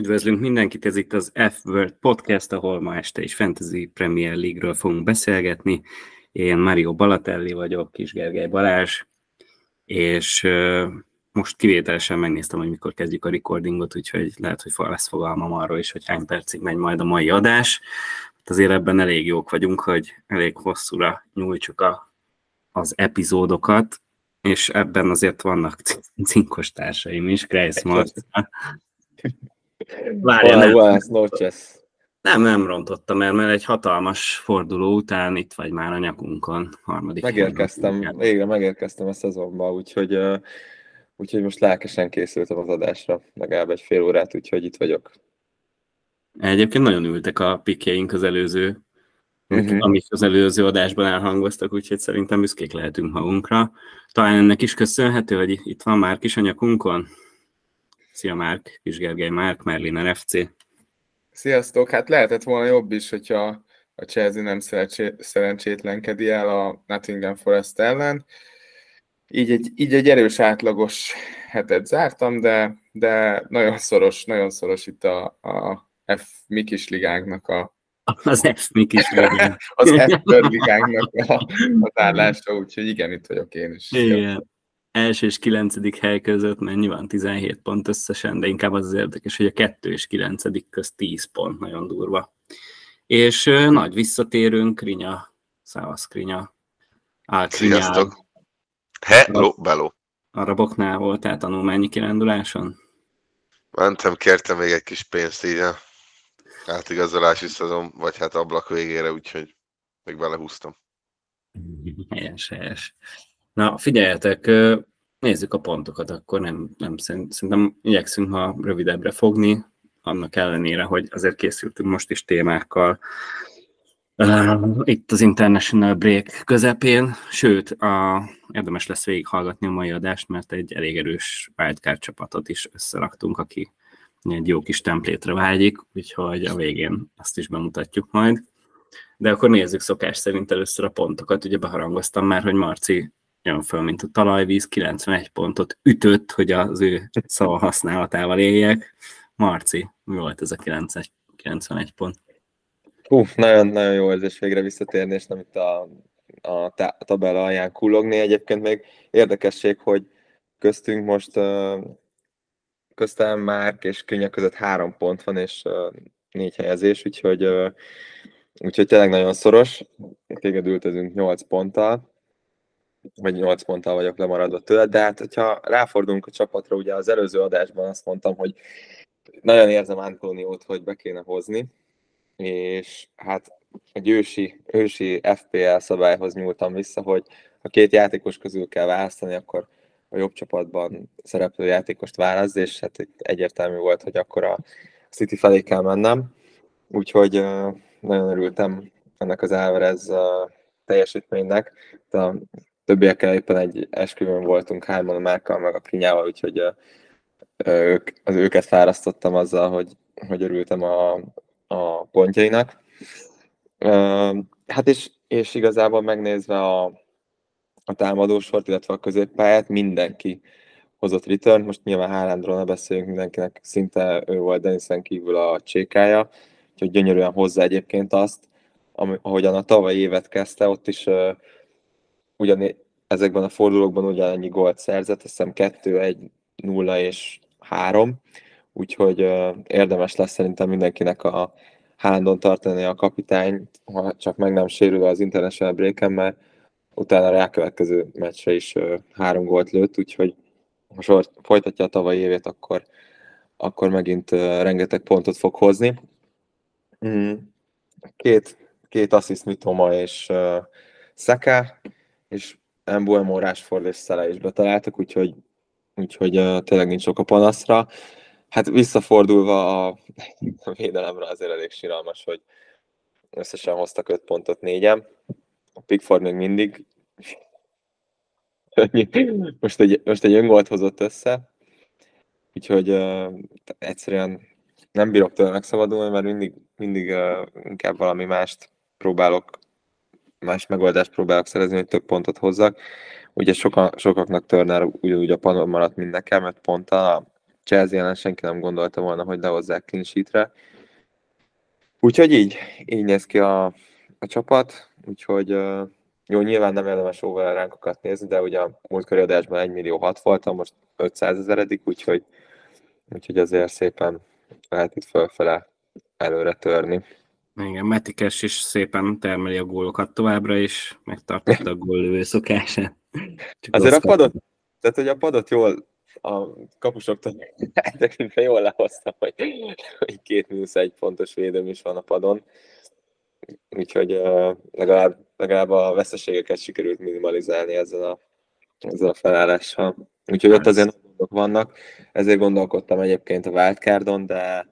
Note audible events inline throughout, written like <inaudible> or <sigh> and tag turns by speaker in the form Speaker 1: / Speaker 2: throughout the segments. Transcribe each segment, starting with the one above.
Speaker 1: Üdvözlünk mindenkit, ez itt az F-Word Podcast, ahol ma este is Fantasy Premier League-ről fogunk beszélgetni. Én Mario Balatelli vagyok, Kis Gergely Balázs, és most kivételesen megnéztem, hogy mikor kezdjük a recordingot, úgyhogy lehet, hogy lesz fogalmam arról is, hogy hány percig megy majd a mai adás. Hát azért ebben elég jók vagyunk, hogy elég hosszúra nyújtsuk a, az epizódokat, és ebben azért vannak cinkos társaim is, Grace Marta.
Speaker 2: Várja, nem. Noches.
Speaker 1: Nem, nem rontottam el, mert egy hatalmas forduló után itt vagy már a nyakunkon. Harmadik
Speaker 2: megérkeztem, végre megérkeztem a szezonba, úgyhogy, úgyhogy most lelkesen készültem az adásra, legalább egy fél órát, úgyhogy itt vagyok.
Speaker 1: Egyébként nagyon ültek a pikjeink az előző, uh-huh. amik az előző adásban elhangoztak, úgyhogy szerintem büszkék lehetünk magunkra. Talán ennek is köszönhető, hogy itt van már kis a nyakunkon. Szia Márk, Kis Gergely Márk, Merlin FC.
Speaker 3: Sziasztok, hát lehetett volna jobb is, hogyha a Chelsea nem szerencsétlenkedi el a Nottingham Forest ellen. Így egy, így egy erős átlagos hetet zártam, de, de nagyon szoros, nagyon szoros itt a, a F Mikis ligánknak a
Speaker 1: az F Mikis ligánknak. <laughs>
Speaker 3: az F ligánknak a, a állása, úgyhogy igen, itt vagyok én is.
Speaker 1: Igen első és kilencedik hely között mennyi van? 17 pont összesen, de inkább az az érdekes, hogy a kettő és kilencedik közt 10 pont, nagyon durva. És uh, nagy visszatérünk, Krinya, Szávasz Krinya.
Speaker 4: Sziasztok! Hello, bello!
Speaker 1: Araboknál voltál tanulmányi kiránduláson?
Speaker 4: Mentem, kértem még egy kis pénzt így a átigazolási szezon, vagy hát ablak végére, úgyhogy még belehúztam.
Speaker 1: Helyes, helyes. Na, figyeljetek, nézzük a pontokat, akkor nem, nem szerintem igyekszünk ma rövidebbre fogni, annak ellenére, hogy azért készültünk most is témákkal. itt az International Break közepén, sőt, a, érdemes lesz végighallgatni a mai adást, mert egy elég erős wildcard csapatot is összeraktunk, aki egy jó kis templétre vágyik, úgyhogy a végén azt is bemutatjuk majd. De akkor nézzük szokás szerint először a pontokat. Ugye beharangoztam már, hogy Marci jön föl, mint a talajvíz, 91 pontot ütött, hogy az ő szava használatával éljek. Marci, mi volt ez a 91 pont?
Speaker 2: Hú, nagyon-nagyon jó érzés végre visszatérni, és nem itt a, a, tabella alján kullogni. Egyébként még érdekesség, hogy köztünk most köztem Márk és Könya között három pont van, és négy helyezés, úgyhogy, úgyhogy tényleg nagyon szoros. Téged ültözünk nyolc ponttal, vagy 8 ponttal vagyok lemaradva tőle, de hát hogyha ráfordulunk a csapatra, ugye az előző adásban azt mondtam, hogy nagyon érzem Antóniót, hogy be kéne hozni, és hát egy ősi, ősi FPL szabályhoz nyúltam vissza, hogy ha két játékos közül kell választani, akkor a jobb csapatban szereplő játékost választ, és hát egyértelmű volt, hogy akkor a City felé kell mennem, úgyhogy nagyon örültem ennek az Alvarez teljesítménynek. De többiekkel éppen egy esküvőn voltunk hárman a Márkkal, meg a Krinyával, úgyhogy ők, az őket fárasztottam azzal, hogy, hogy örültem a, a pontjainak. Hát és, és igazából megnézve a, a támadósort, illetve a középpályát, mindenki hozott return. Most nyilván Haalandról ne beszéljünk, mindenkinek szinte ő volt Denisen kívül a csékája, úgyhogy gyönyörűen hozza egyébként azt, ahogyan a tavalyi évet kezdte, ott is ugyan ezekben a fordulókban ugyanannyi gólt szerzett, azt hiszem 2, 1, 0 és 3, úgyhogy érdemes lesz szerintem mindenkinek a hálandon tartani a kapitány, ha csak meg nem sérül az International break mert utána a rákövetkező meccsre is három gólt lőtt, úgyhogy ha sor, folytatja a tavalyi évét, akkor, akkor megint rengeteg pontot fog hozni. Mm. Két, két assziszt Mitoma és uh, Saka, és Embuemo, Rashford és Szele is betaláltak, úgyhogy, úgyhogy uh, tényleg nincs sok a panaszra. Hát visszafordulva a, a <laughs> védelemre azért elég síralmas, hogy összesen hoztak 5 pontot négyen. A Pickford még mindig <laughs> most egy, most egy öngolt hozott össze, úgyhogy uh, egyszerűen nem bírok tőle megszabadulni, mert mindig, mindig uh, inkább valami mást próbálok más megoldást próbálok szerezni, hogy több pontot hozzak. Ugye soka, sokaknak Turner ugyanúgy a panon maradt, mint nekem, mert pont a Chelsea ellen senki nem gondolta volna, hogy lehozzák clean sheetre. Úgyhogy így, így néz ki a, a csapat, úgyhogy jó, nyilván nem érdemes ránkokat nézni, de ugye a múltkori adásban 1 millió 6 voltam, most 500 ezeredik, úgyhogy, úgyhogy azért szépen lehet itt fölfele előre törni.
Speaker 1: Igen, Metikes is szépen termeli a gólokat továbbra is, megtartotta a góllövő szokását.
Speaker 2: Csak azért a padot, tehát hogy a padot jól a kapusoktól tekintve jól lehoztam, hogy, hogy két mínusz egy pontos védőm is van a padon. Úgyhogy uh, legalább, legalább a veszteségeket sikerült minimalizálni ezzel a, ezzel a felállással. Úgyhogy ott azért vannak, ezért gondolkodtam egyébként a wildcardon, de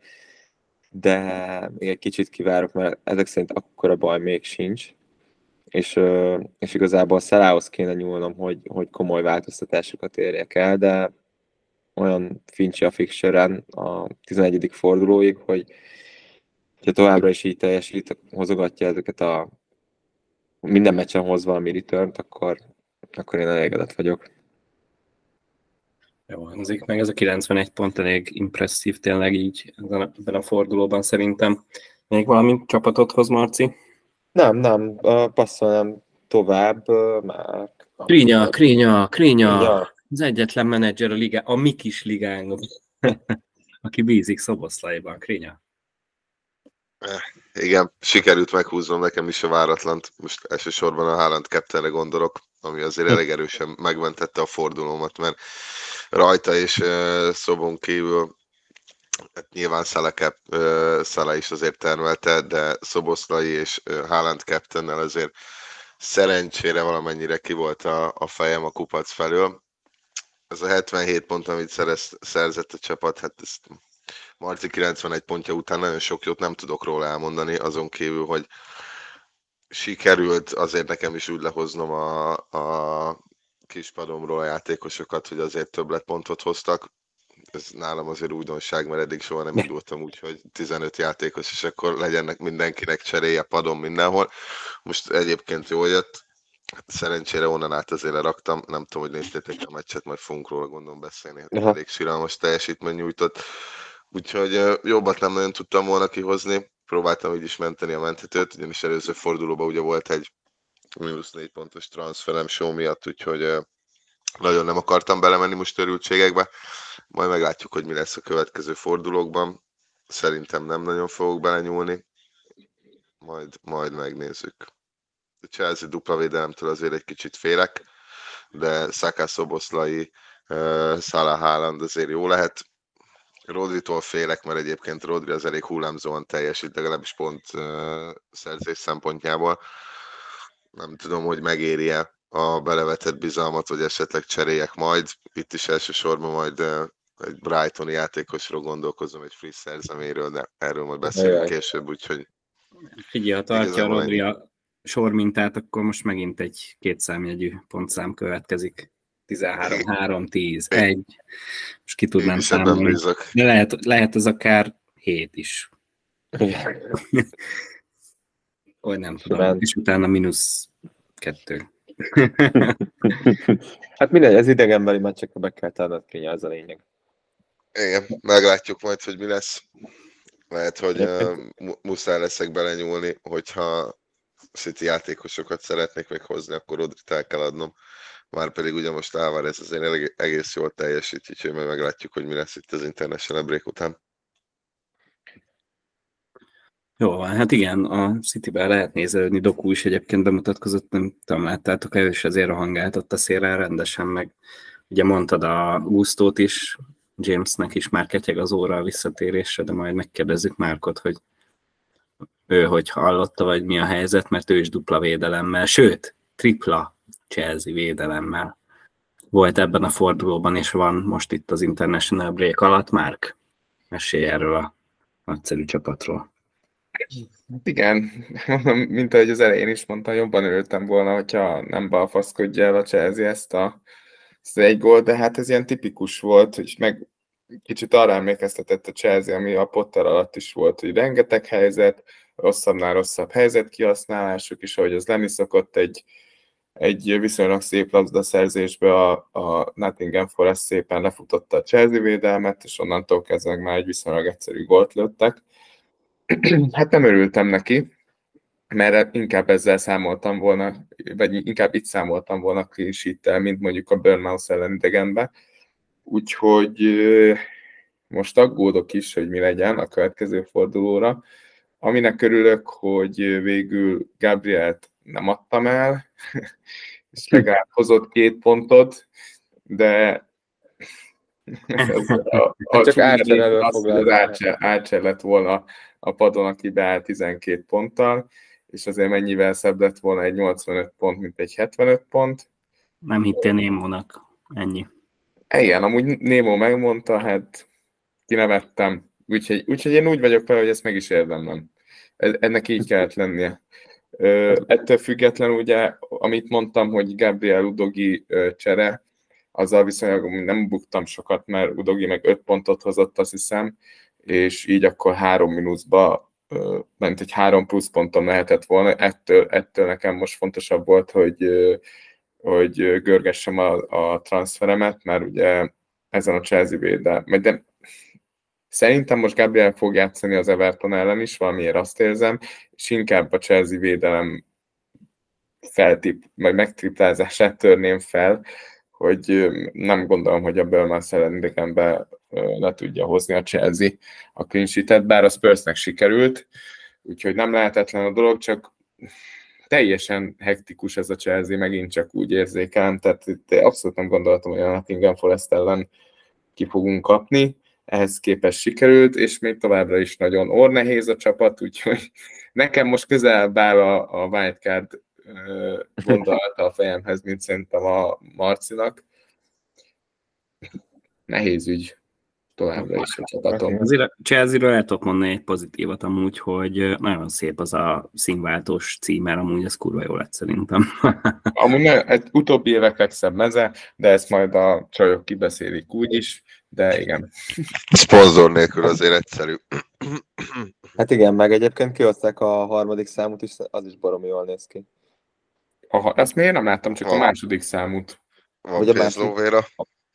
Speaker 2: de még egy kicsit kivárok, mert ezek szerint akkora baj még sincs, és, és igazából Szalához kéne nyúlnom, hogy, hogy komoly változtatásokat érjek el, de olyan fincsi a fixture a 11. fordulóig, hogy ha továbbra is így teljesít, hozogatja ezeket a minden meccsen hoz valami return akkor, akkor én elégedett vagyok.
Speaker 1: Jó hangzik, meg ez a 91 pont elég impresszív tényleg így ebben a fordulóban szerintem. Még valami csapatot hoz, Marci?
Speaker 2: Nem, nem, passzolnám tovább, már.
Speaker 1: Krinya, Krinya, Krinya, az egyetlen menedzser a, ligá, a mi kis ligánkban, <laughs> aki bízik Szoboszlaiban, Krinya.
Speaker 4: Eh, igen, sikerült meghúznom nekem is a váratlant. Most elsősorban a Haaland Captainre gondolok, ami azért elég erősen megmentette a fordulómat, mert rajta és uh, szobon kívül hát nyilván Szeleke, uh, Szele is azért termelte, de Szoboszlai és uh, Haaland captainnel azért szerencsére valamennyire ki volt a, a fejem a kupac felől. Ez a 77 pont, amit szerez, szerzett a csapat, hát ezt Marci 91 pontja után nagyon sok jót nem tudok róla elmondani, azon kívül, hogy sikerült azért nekem is úgy lehoznom a, a kispadomról a játékosokat, hogy azért többletpontot hoztak. Ez nálam azért újdonság, mert eddig soha nem indultam úgy, hogy 15 játékos, és akkor legyenek mindenkinek cseréje padon mindenhol. Most egyébként jól jött, szerencsére onnan át azért leraktam, nem tudom, hogy néztétek a meccset, majd fogunk róla gondolom beszélni, hogy elég síralmas teljesítmény nyújtott. Úgyhogy jobbat nem nagyon tudtam volna kihozni, próbáltam így is menteni a menthetőt, ugyanis előző fordulóban ugye volt egy mínusz négy pontos transferem show miatt, úgyhogy nagyon nem akartam belemenni most örültségekbe. Majd meglátjuk, hogy mi lesz a következő fordulókban. Szerintem nem nagyon fogok belenyúlni. Majd, majd megnézzük. A Chelsea dupla védelemtől azért egy kicsit félek, de Saka Szoboszlai, Salah Haaland azért jó lehet. Rodritól félek, mert egyébként Rodri az elég hullámzóan teljesít, legalábbis pont uh, szerzés szempontjából nem tudom, hogy megéri-e a belevetett bizalmat, vagy esetleg cseréljek majd. Itt is elsősorban majd egy Brightoni játékosról gondolkozom, egy free szerzeméről, de erről majd beszélünk később, úgyhogy...
Speaker 1: Figyelj, ha tartja a Rodri a sormintát, akkor most megint egy kétszámjegyű pontszám következik. 13, 3, 10, 1. Most ki tudnám számolni. De lehet, lehet ez akár 7 is. Vagy nem tudom, Simán. és utána mínusz kettő.
Speaker 2: hát mindegy, ez idegenbeli meccsekre be kell tenned kénye, az a lényeg.
Speaker 4: Igen, meglátjuk majd, hogy mi lesz. Lehet, hogy uh, muszáj leszek belenyúlni, hogyha City játékosokat szeretnék még hozni, akkor Rodrit el kell adnom. Már pedig ugye most ez azért egész jól teljesít, úgyhogy majd meglátjuk, hogy mi lesz itt az International Break után.
Speaker 1: Jó van, hát igen, a City-ben lehet nézelődni, Doku is egyébként bemutatkozott, nem tudom, láttátok el, és azért hangáltott a szélre rendesen, meg ugye mondtad a Gustót is, Jamesnek is már ketyeg az óra a visszatérésre, de majd megkérdezzük Márkot, hogy ő hogy hallotta, vagy mi a helyzet, mert ő is dupla védelemmel, sőt, tripla Chelsea védelemmel volt ebben a fordulóban, és van most itt az International Break alatt. Márk, mesélj erről a nagyszerű csapatról.
Speaker 3: Hát igen, mint ahogy az elején is mondtam, jobban örültem volna, hogyha nem balfaszkodja el a Chelsea ezt a ezt egy gól, de hát ez ilyen tipikus volt, hogy meg kicsit arra emlékeztetett a Chelsea, ami a Potter alatt is volt, hogy rengeteg helyzet, rosszabbnál rosszabb helyzet kihasználásuk is, ahogy az lenni szokott egy, egy viszonylag szép labdaszerzésbe a, a Nottingham Forest szépen lefutotta a Chelsea védelmet, és onnantól kezdve már egy viszonylag egyszerű gólt lőttek. <clears throat> hát nem örültem neki, mert inkább ezzel számoltam volna, vagy inkább itt számoltam volna clean mint mondjuk a Burnmouth ellen idegenbe. Úgyhogy most aggódok is, hogy mi legyen a következő fordulóra. Aminek örülök, hogy végül Gabrielt nem adtam el, és legalább hozott két pontot, de
Speaker 2: ez a, a <laughs> csak
Speaker 3: Ácser lett volna a padon, aki beáll 12 ponttal, és azért mennyivel szebb lett volna egy 85 pont, mint egy 75 pont.
Speaker 1: Nem hittél Némónak, ennyi.
Speaker 3: Igen, amúgy Némó megmondta, hát kinevettem. Úgyhogy, úgyhogy én úgy vagyok vele, hogy ezt meg is érdemlem. Ennek így kellett lennie. Ettől függetlenül ugye, amit mondtam, hogy Gabriel Udogi csere, azzal viszonylag nem buktam sokat, mert Udogi meg 5 pontot hozott, azt hiszem, és így akkor három mínuszba ment egy három plusz ponton lehetett volna. Ettől, ettől nekem most fontosabb volt, hogy, hogy görgessem a, a transferemet, mert ugye ezen a Chelsea védel, de Szerintem most Gabriel fog játszani az Everton ellen is, valamiért azt érzem, és inkább a Chelsea védelem feltip, vagy megtriplázását törném fel, hogy nem gondolom, hogy a Bölman ellen idegenbe le tudja hozni a Chelsea a clean bár a Spursnek sikerült, úgyhogy nem lehetetlen a dolog, csak teljesen hektikus ez a Chelsea, megint csak úgy érzékelem, tehát abszolút nem gondoltam, hogy a Nottingham Forest ellen ki fogunk kapni, ehhez képest sikerült, és még továbbra is nagyon ornehéz a csapat, úgyhogy nekem most közel áll a, a wildcard gondolata a fejemhez, mint szerintem a Marcinak. Nehéz ügy továbbra is a csapatom.
Speaker 1: Chelsea-ről el tudok mondani egy pozitívat amúgy, hogy nagyon szép az a színváltós címer, amúgy ez kurva jó lett szerintem.
Speaker 3: amúgy ne, egy utóbbi évek legszebb meze, de ezt majd a csajok kibeszélik úgy is, de igen.
Speaker 4: Szponzor nélkül azért egyszerű.
Speaker 2: Hát igen, meg egyébként kihozták a harmadik számot is, az is baromi jól néz ki.
Speaker 3: Aha, ezt miért nem láttam, csak a, a második számút.
Speaker 4: Van Ugye a második,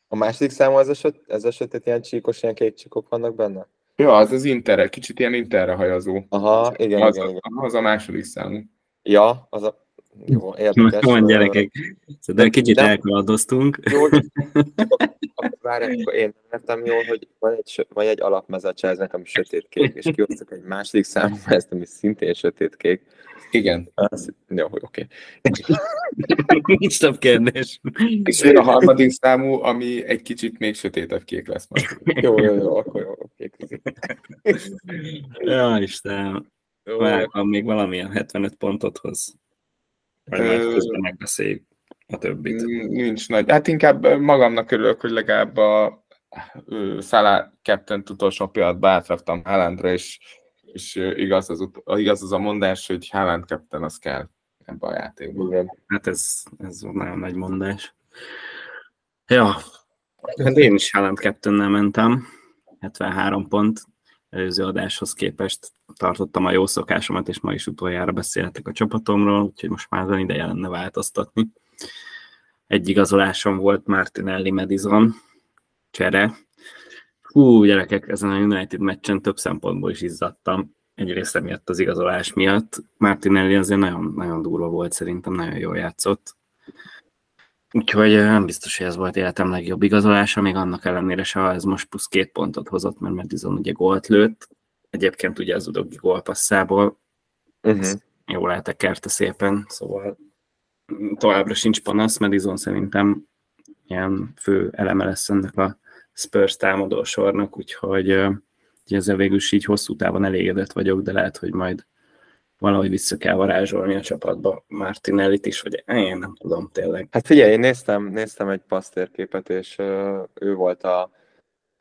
Speaker 2: a második számú ez a, söt, ez a sötét, ilyen csíkos, ilyen kék csíkok vannak benne?
Speaker 3: Ja, az az interre, kicsit ilyen interre hajazó.
Speaker 2: Aha, igen,
Speaker 3: az,
Speaker 2: igen, igen.
Speaker 3: Az a második számú.
Speaker 2: Ja, az a... Jó, érdekes.
Speaker 1: Van gyerekek, de kicsit elkaladoztunk. Jó, <laughs>
Speaker 2: várj, akkor én értem jól, hogy van egy, van egy alapmeze a ami sötétkék, és kihoztak egy második számú ezt, ami szintén sötétkék.
Speaker 3: Igen.
Speaker 2: Az, jó, oké.
Speaker 1: Okay. Nincs több kérdés.
Speaker 3: És én a harmadik <laughs> számú, ami egy kicsit még sötétebb kék lesz majd.
Speaker 2: jó, jó, jó, akkor jó, oké.
Speaker 1: ja, Istenem. Várj, még valamilyen 75 pontot hoz. Vagy majd közben megbeszéljük a többit.
Speaker 3: Nincs nagy. Hát inkább magamnak örülök, hogy legalább a Szalá Captain utolsó pillanatban átraktam Haalandra, és, és igaz, az, igaz az a mondás, hogy Haaland Captain az kell ebbe a játékban. Igen.
Speaker 1: Hát ez, ez nagyon nagy mondás. Ja, hát én is Haaland Captain mentem, 73 pont, előző adáshoz képest tartottam a jó szokásomat, és ma is utoljára beszélhetek a csapatomról, úgyhogy most már az ideje lenne változtatni. Egy igazolásom volt Martinelli Madison, csere. Hú, gyerekek, ezen a United meccsen több szempontból is izzadtam. Egyrészt miatt az igazolás miatt. Martinelli azért nagyon, nagyon durva volt, szerintem nagyon jól játszott. Úgyhogy nem biztos, hogy ez volt életem legjobb igazolása, még annak ellenére se, ez most plusz két pontot hozott, mert Madison ugye gólt lőtt. Egyébként ugye az udogi gólpasszából. Uh-huh. Jól eltekerte szépen, szóval továbbra sincs panasz, Madison szerintem ilyen fő eleme lesz ennek a Spurs támadó sornak, úgyhogy ezzel végül is így hosszú távon elégedett vagyok, de lehet, hogy majd valahogy vissza kell varázsolni a csapatba Martinellit is, vagy én nem tudom tényleg.
Speaker 2: Hát figyelj, én néztem, néztem egy pasztérképet, és ő volt a,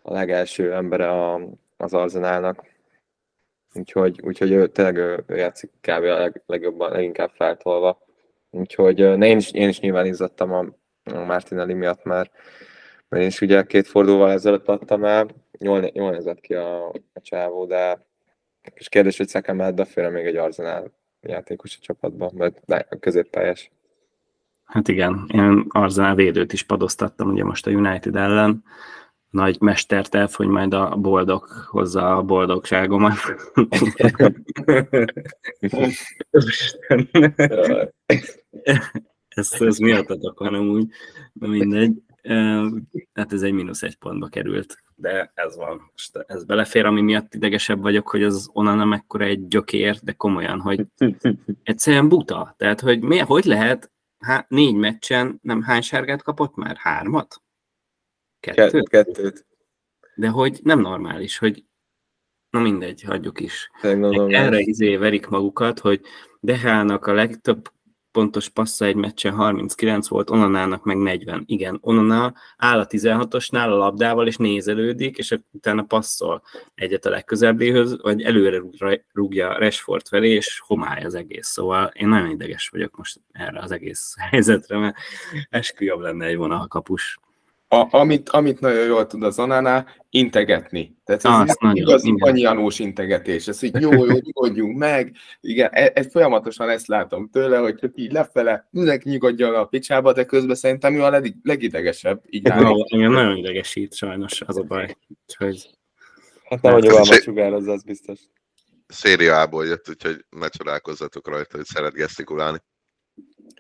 Speaker 2: a legelső embere a, az Arzenálnak, úgyhogy, úgyhogy ő, tényleg ő, játszik kb. a leg, legjobban, leginkább feltolva. Úgyhogy ne, én, is, én is nyilván izzadtam a, a Martinelli miatt, mert, mert én is ugye két fordulóval ezelőtt adtam el, jól, jól nézett ki a, a csávó, de és kérdés, hogy mellett befér még egy Arsenal játékos a csapatban, mert a középpályás.
Speaker 1: Hát igen, én Arzenál védőt is padoztattam ugye most a United ellen, nagy mesterterv, hogy majd a boldog hozza a boldogságomat. <laughs> <laughs> ez, ez miattatok hanem úgy, de mindegy. Hát ez egy mínusz egy pontba került, de ez van. Most ez belefér, ami miatt idegesebb vagyok, hogy az onnan mekkora egy gyökér, de komolyan, hogy <laughs> egyszerűen buta. Tehát, hogy mi, hogy lehet há, négy meccsen nem hány sárgát kapott már? Hármat?
Speaker 2: Kettőt? Kettőt.
Speaker 1: De hogy nem normális, hogy na mindegy, hagyjuk is. Erre izé verik magukat, hogy Dehának a legtöbb pontos passza egy meccsen 39 volt, Onanának meg 40. Igen, Onana áll a 16-osnál a labdával, és nézelődik, és utána passzol egyet a legközelbbéhöz, vagy előre rúgja Rashford felé, és homály az egész. Szóval én nagyon ideges vagyok most erre az egész <laughs> helyzetre, mert esküjobb lenne egy vonalkapus
Speaker 3: a, amit, amit nagyon jól tud az Onana, integetni. Tehát ez ah, egy igazi anyanós integetés. Ez így jó, jó, nyugodjunk meg. Igen, ez, ez folyamatosan ezt látom tőle, hogy csak így lefele, mindenki nyugodjon a picsába, de közben szerintem ő a leg, legidegesebb. Így
Speaker 1: no, igen, nagyon idegesít sajnos, az a baj. Úgyhogy...
Speaker 2: Hát nem, hogy a sugároz, az biztos.
Speaker 4: Szériából jött, úgyhogy megcsodálkozzatok rajta, hogy szeret gesztikulálni.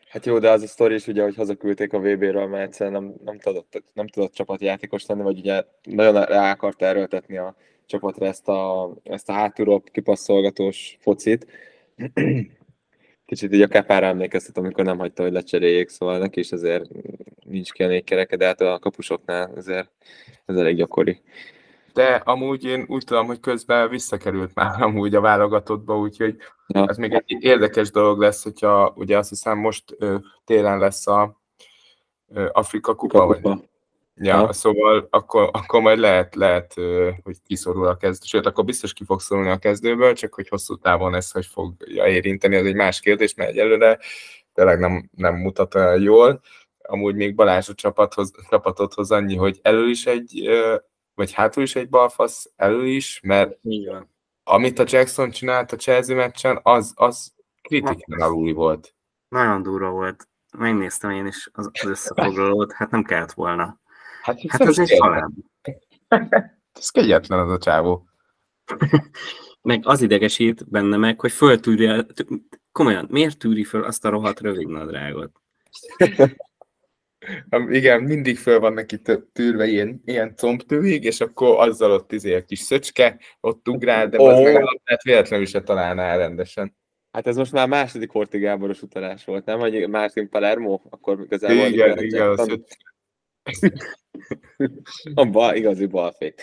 Speaker 2: Hát jó, de az a sztori is ugye, hogy hazaküldték a VB-ről, mert egyszerűen nem, nem, tudott, nem tudott csapatjátékos lenni, vagy ugye nagyon rá akart erőltetni a csapatra ezt a, ezt a hátulról kipasszolgatós focit. <clears throat> Kicsit így a kepára emlékeztet, amikor nem hagyta, hogy lecseréljék, szóval neki is azért nincs ki a négy kereke, de hát a kapusoknál azért ez elég gyakori
Speaker 3: de amúgy én úgy tudom, hogy közben visszakerült már <laughs> amúgy a válogatottba, úgyhogy ja. ez még egy érdekes dolog lesz, hogyha ugye azt hiszem most ö, télen lesz a ö, Afrika kupa, kupa. vagy Ja, ja, szóval akkor, akkor majd lehet, lehet, hogy kiszorul a kezdő, sőt, akkor biztos ki fog szorulni a kezdőből, csak hogy hosszú távon ez hogy fogja érinteni, az egy más kérdés, mert egyelőre tényleg nem, nem mutat olyan jól. Amúgy még Balázs a csapathoz, csapatot hoz annyi, hogy elő is egy vagy hátul is egy balfasz, elő is, mert
Speaker 1: Igen.
Speaker 3: amit a Jackson csinált a Chelsea meccsen, az, az kritikán aluli volt.
Speaker 1: Nagyon durva volt. Megnéztem én is az, az összefoglalót, hát nem kellett volna.
Speaker 3: Hát, hát ez egy halál. <laughs> ez kegyetlen az a csávó. <laughs>
Speaker 1: meg az idegesít benne meg, hogy föltűri, komolyan, miért tűri föl azt a rohadt rövid nadrágot? <laughs>
Speaker 3: Igen, mindig föl van neki tűrve ilyen, ilyen combtőig, és akkor azzal ott izé a kis szöcske, ott ugrál, de oh. az meg a labdát véletlenül se találná rendesen.
Speaker 2: Hát ez most már második Horti Gáboros utalás volt, nem? Vagy Martin Palermo? Akkor igazából...
Speaker 3: Igen, igen, az <laughs>
Speaker 2: a bal, igazi balfék.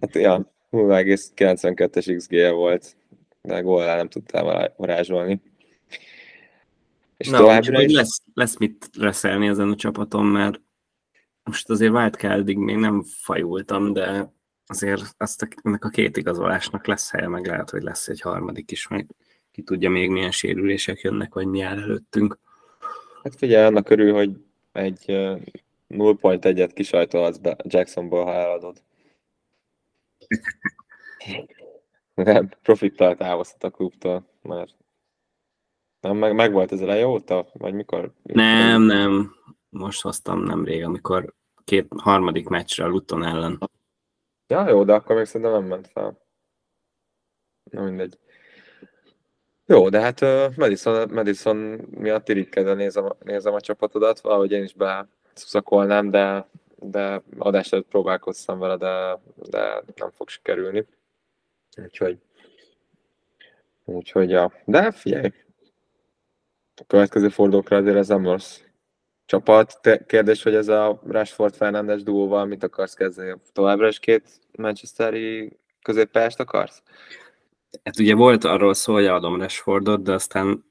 Speaker 2: Hát ja, 0,92-es XG volt, de góllá nem tudtál varázsolni.
Speaker 1: És Na, továbbra is... lesz, lesz mit reszelni ezen a csapaton, mert most azért wildcardig még nem fajultam, de azért azt a, ennek a két igazolásnak lesz helye, meg lehet, hogy lesz egy harmadik is, majd ki tudja még milyen sérülések jönnek, vagy mi áll előttünk.
Speaker 2: Hát figyelj, annak körül, hogy egy 0.1-et kisajtolhatsz be Jacksonból, ha eladod. <laughs> Nem, profittal távozhat a klubtól, mert nem, meg, meg volt ez eleje óta? Vagy mikor?
Speaker 1: Nem, nem. Most hoztam nemrég, amikor két harmadik meccsre a Luton ellen.
Speaker 2: Ja, jó, de akkor még szerintem nem ment fel. Na mindegy. Jó, de hát uh, Madison, Madison miatt irigykedve nézem, nézem a csapatodat, valahogy én is be szuszakolnám, de, de adás előtt próbálkoztam vele, de, de nem fog sikerülni. Úgyhogy Úgyhogy, ja. De figyelj, a következő fordulókra azért ez nem rossz csapat. Te, kérdés, hogy ez a Rashford Fernandes duóval mit akarsz kezdeni? Továbbra is két Manchesteri középpályást akarsz?
Speaker 1: Hát ugye volt arról szó, hogy adom Rashfordot, de aztán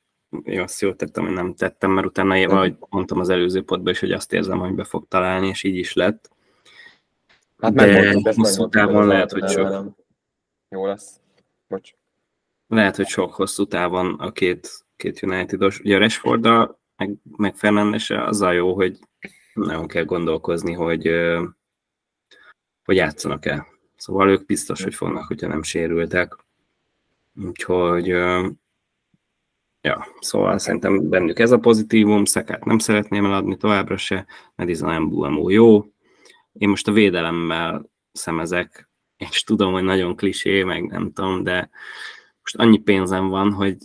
Speaker 1: én azt jól tettem, hogy nem tettem, mert utána én valahogy mondtam az előző potban is, hogy azt érzem, hogy be fog találni, és így is lett. Hát de hosszú távon lehet, hogy sok.
Speaker 2: Jó lesz. Bocs.
Speaker 1: Lehet, hogy sok hosszú távon a két két United-os. Ugye a rashford meg, meg fernandes az a jó, hogy nagyon kell gondolkozni, hogy, hogy játszanak-e. Szóval ők biztos, hogy fognak, hogyha nem sérültek. Úgyhogy Ja, szóval szerintem bennük ez a pozitívum, Szekát nem szeretném eladni továbbra se, Madison Embuemo jó. Én most a védelemmel szemezek, és tudom, hogy nagyon klisé, meg nem tudom, de most annyi pénzem van, hogy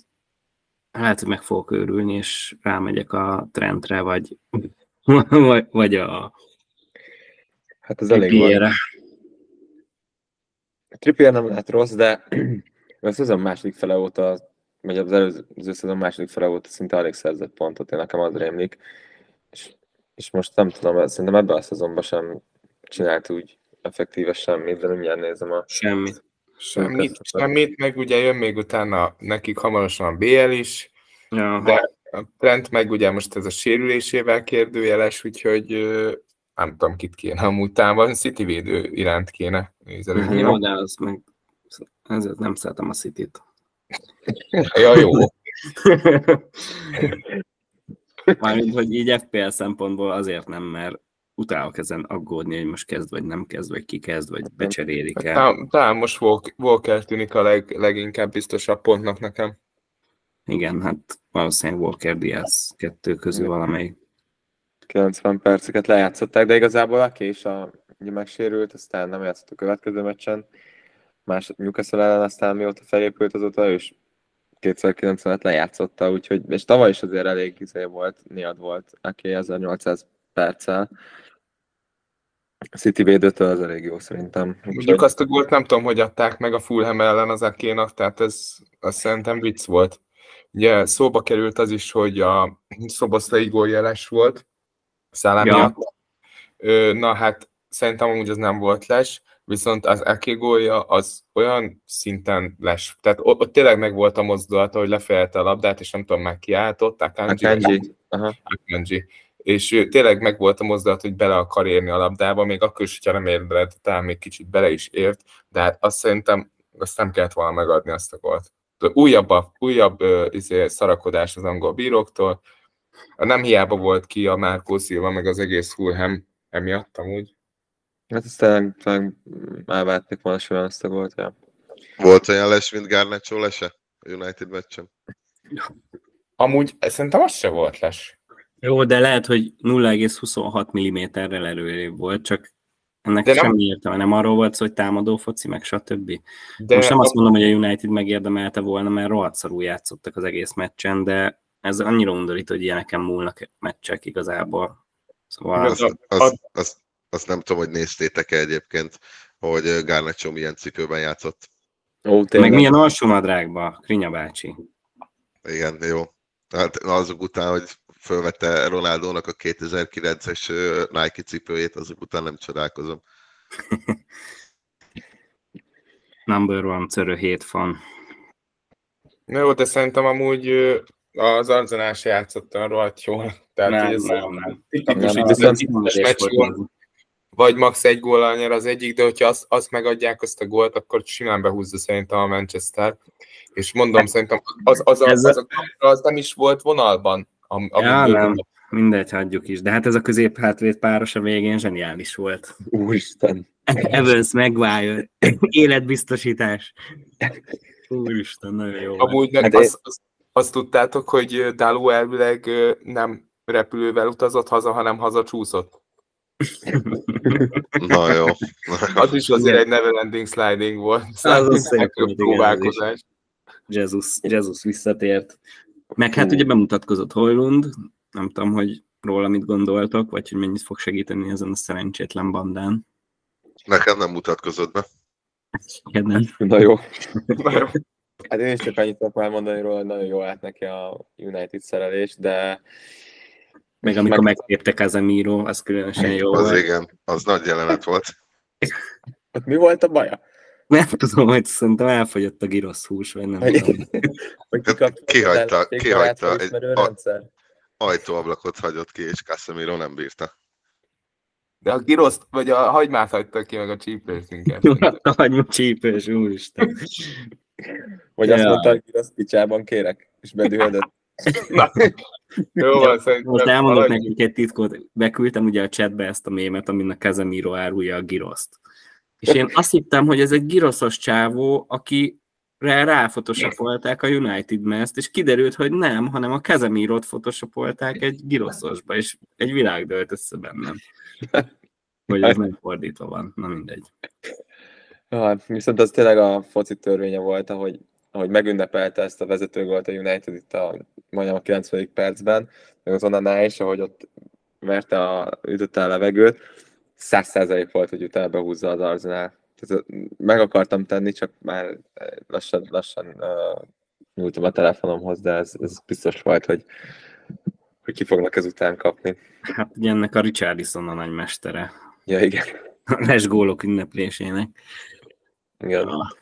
Speaker 1: hogy meg fogok őrülni, és rámegyek a trendre, vagy, <laughs> vagy, vagy a
Speaker 2: Hát ez elég van. Trippier nem lehet rossz, de <clears throat> a szezon második fele óta, vagy az előző szezon második fele óta szinte alig szerzett pontot, én nekem az rémlik. És, és most nem tudom, szerintem ebben a szezonban sem csinált úgy effektíve semmit, de mindjárt nézem a...
Speaker 1: Semmit.
Speaker 3: Semmit, semmit, meg ugye jön még utána nekik hamarosan a BL is, ja. de a Trent meg ugye most ez a sérülésével kérdőjeles, úgyhogy nem tudom, kit kéne amúgy támadni, City védő iránt kéne
Speaker 1: nézelődni. Jó, de az meg ezért nem szeretem a City-t. <laughs>
Speaker 3: ja, jó. <laughs>
Speaker 1: Mármint, hogy így FPL szempontból azért nem, mert utálok ezen aggódni, hogy most kezd, vagy nem kezd, vagy ki kezd, vagy becserélik el.
Speaker 3: Talán, talán most Walker tűnik a leg, leginkább biztosabb pontnak nekem.
Speaker 1: Igen, hát valószínűleg Walker Diaz kettő közül valamelyik.
Speaker 2: 90 perceket lejátszották, de igazából aki is a, megsérült, aztán nem játszott a következő meccsen. Más Newcastle ellen aztán mióta felépült azóta ő is 290-et lejátszotta, úgyhogy, és tavaly is azért elég izé volt, niad volt, aki 1800 perccel. A City védőtől az elég jó szerintem.
Speaker 3: Mondjuk azt a gólt nem tudom, hogy adták meg a Fulham ellen az Akénak, tehát ez azt szerintem vicc volt. Ugye szóba került az is, hogy a Szoboszlai gól jeles volt, Szállam ja. miatt. Na hát szerintem amúgy az nem volt les, viszont az Ake gólja az olyan szinten les. Tehát ott, ott tényleg meg volt a mozdulata, hogy lefejelte a labdát, és nem tudom, már kiáltott, Akanji.
Speaker 2: Akanji.
Speaker 3: Akanji. És tényleg meg volt a mozdulat, hogy bele akar érni a labdába, még akkor is, hogyha nem érded, talán még kicsit bele is ért, de hát azt szerintem azt nem kellett volna megadni azt a gólt. Újabb, a, újabb izé, szarakodás az angol bíróktól, nem hiába volt ki a Márkó Szilva, meg az egész Fulham emiatt amúgy.
Speaker 2: Hát aztán talán elváltnék volna olyan azt a volt, ja.
Speaker 4: Volt olyan les, mint Garnacho lese a United meccsen?
Speaker 3: Amúgy szerintem az se volt les.
Speaker 1: Jó, de lehet, hogy 0,26 mm-rel előrébb volt, csak ennek de semmi nem... értelme. Nem arról volt szó, hogy támadó foci, meg stb. De Most nem azt mondom, hogy a United megérdemelte volna, mert rohadt szarul játszottak az egész meccsen, de ez annyira undorít, hogy ilyeneken múlnak meccsek igazából.
Speaker 4: Szóval... Azt, azt, azt, azt nem tudom, hogy néztétek-e egyébként, hogy Garnacho milyen cikőben játszott.
Speaker 1: Ó, Meg milyen alsónadrágba, Krinya bácsi.
Speaker 4: Igen, jó. Hát azok után, hogy fölvette Ronaldónak a 2009-es Nike cipőjét, azok után nem csodálkozom. <laughs>
Speaker 1: Number one, Cörö 7 fan.
Speaker 3: Jó, de szerintem amúgy az Arzenál se játszottan rohadt jól. Tehát nem, ez nem, nem. Tipikus, nem, nem, nem, vagy max egy gól nyer az egyik, de hogyha azt, azt megadják azt a gólt, akkor simán behúzza szerintem a Manchester. És mondom, szerintem az, az, a, az, a, az nem is volt vonalban. Am,
Speaker 1: ja, nem. Mindegy, hagyjuk is. De hát ez a közép hátvét páros a végén zseniális volt.
Speaker 2: Úristen.
Speaker 1: Evans Maguire. Életbiztosítás. Úristen, nagyon jó.
Speaker 3: Amúgy hát az, az, azt tudtátok, hogy Dalu elvileg nem repülővel utazott haza, hanem haza csúszott? <laughs>
Speaker 4: Na jó.
Speaker 3: Az is azért egy neverending sliding volt.
Speaker 1: Az az szép próbálkozás. Jesus, Jesus visszatért. Meg hát ugye bemutatkozott Hoylund, nem tudom, hogy róla mit gondoltok, vagy hogy mennyit fog segíteni ezen a szerencsétlen bandán.
Speaker 4: Nekem nem mutatkozott be.
Speaker 1: Igen,
Speaker 2: Na jó. <laughs> Na jó. Hát én is csak annyit tudok már mondani róla, hogy nagyon jó állt neki a United szerelés, de...
Speaker 1: Meg amikor meg... megtépte Casemiro, az különösen jó
Speaker 4: Az volt. igen, az nagy jelenet volt.
Speaker 2: Ott mi volt a baja?
Speaker 1: Nem tudom, hogy szerintem elfogyott a girosz hús, vagy nem tudom.
Speaker 4: Kihagyta, kihagyta egy a, ajtóablakot hagyott ki, és Casemiro nem bírta.
Speaker 3: De a giroszt, vagy a hagymát hagyta ki, meg a csípős inkább. <laughs>
Speaker 1: a hagyma csípős, úristen.
Speaker 2: Vagy ja. azt mondta, hogy azt picsában kérek, és bedühödött. <laughs>
Speaker 3: Jó van.
Speaker 1: Most elmondok valami... nekik egy titkot. Beküldtem ugye a chatbe ezt a mémet, amin a Kezemíró árulja a giroszt. És én azt hittem, hogy ez egy giroszos csávó, aki rá ráfotoshopolták a United Meszt, és kiderült, hogy nem, hanem a Kezemírót photoshopolták egy giroszosba, és egy világ dölt össze bennem. Hogy ez nem fordítva van, na mindegy.
Speaker 2: Ja, viszont az tényleg a foci törvénye volt, ahogy, ahogy megünnepelte ezt a vezetőgolt a United itt a, majdnem a 90. percben, meg az onnan is, ahogy ott verte a, ütötte a levegőt, száz százalék volt, hogy utána behúzza az Arsenal. Tehát meg akartam tenni, csak már lassan, lassan uh, nyúltam a telefonomhoz, de ez, ez biztos volt, hogy, hogy ki fognak ezután kapni.
Speaker 1: Hát ugye ennek a Richardson a nagy mestere.
Speaker 2: Ja, igen.
Speaker 1: A les gólok ünneplésének.
Speaker 2: Igen.
Speaker 1: Na,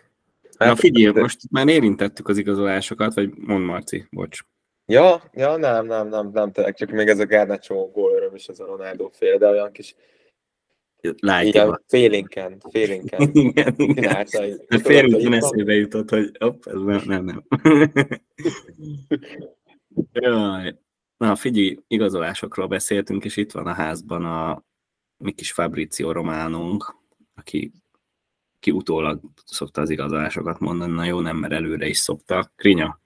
Speaker 1: hát, figyelj, de... most már érintettük az igazolásokat, vagy mond Marci, bocs.
Speaker 2: Ja, ja, nem, nem, nem, nem, tényleg, csak még ez a Garnacho gólöröm is az a Ronaldo fél, de olyan kis igen, félénken, félénken. <laughs> igen, igen.
Speaker 1: Félúton eszébe jutott, hogy hopp, ez nem, nem, nem. <laughs> Jaj. Na, figyelj, igazolásokról beszéltünk, és itt van a házban a mi kis Fabrizio Románunk, aki ki utólag szokta az igazolásokat mondani, na jó, nem, mert előre is szokta. Krinya,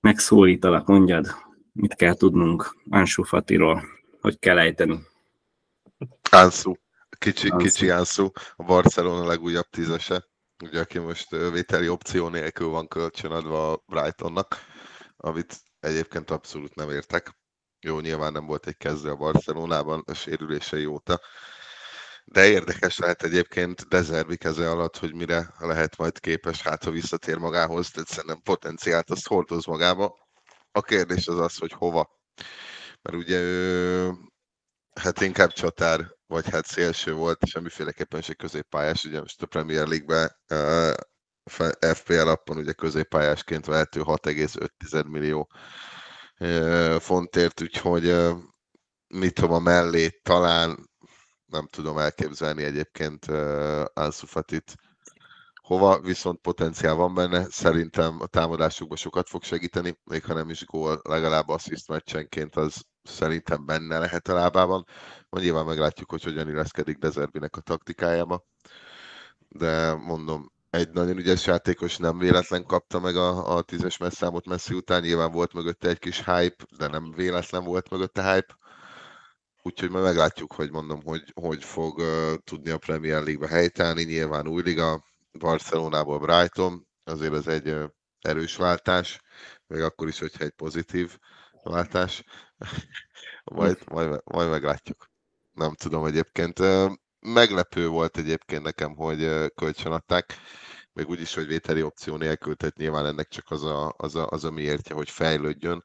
Speaker 1: megszólítalak, mondjad, mit kell tudnunk Ansu Fatiról, hogy kell ejteni.
Speaker 4: Ansu, kicsi, Ansu. kicsi Ansu, a Barcelona legújabb tízese, ugye aki most vételi opció nélkül van kölcsönadva a Brightonnak, amit egyébként abszolút nem értek. Jó, nyilván nem volt egy kezdő a Barcelonában a sérülései óta, de érdekes lehet egyébként Dezervi keze alatt, hogy mire lehet majd képes, hát ha visszatér magához, tehát szerintem potenciált azt hordoz magába. A kérdés az az, hogy hova. Mert ugye ő, hát inkább csatár, vagy hát szélső volt, semmiféleképpen se középpályás, ugye most a Premier League-ben uh, FPL appon ugye középpályásként vehető 6,5 millió fontért, úgyhogy mit tudom a mellé talán nem tudom elképzelni egyébként uh, Ansu hova, viszont potenciál van benne, szerintem a támadásukban sokat fog segíteni, még ha nem is gól, legalább assziszt meccsenként az szerintem benne lehet a lábában. Majd nyilván meglátjuk, hogy hogyan illeszkedik Dezerbinek a taktikájába. De mondom, egy nagyon ügyes játékos nem véletlen kapta meg a, a tízes messzámot messzi után, nyilván volt mögötte egy kis hype, de nem véletlen volt mögötte hype úgyhogy majd meglátjuk, hogy mondom, hogy, hogy fog uh, tudni a Premier League-be helytállni. Nyilván új liga, Barcelonából Brighton, azért ez egy uh, erős váltás, még akkor is, hogyha egy pozitív váltás. <laughs> majd, majd, majd meglátjuk. Nem tudom egyébként. Meglepő volt egyébként nekem, hogy kölcsönadták, még úgy is, hogy vételi opció nélkül, tehát nyilván ennek csak az a, az a, az a miértje, hogy fejlődjön,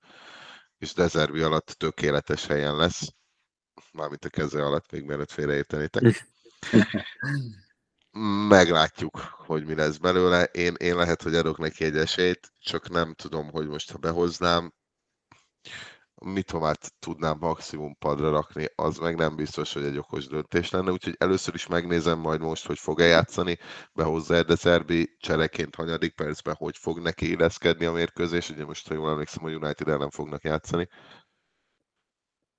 Speaker 4: és Dezervi alatt tökéletes helyen lesz mármint a keze alatt, még mielőtt félreértenétek. <laughs> Meglátjuk, hogy mi lesz belőle. Én, én lehet, hogy adok neki egy esélyt, csak nem tudom, hogy most ha behoznám, mit tomát tudnám maximum padra rakni, az meg nem biztos, hogy egy okos döntés lenne, úgyhogy először is megnézem majd most, hogy fog-e játszani, behozza de Zerbi csereként hanyadik percben, hogy fog neki illeszkedni a mérkőzés, ugye most, ha jól emlékszem, a United ellen fognak játszani.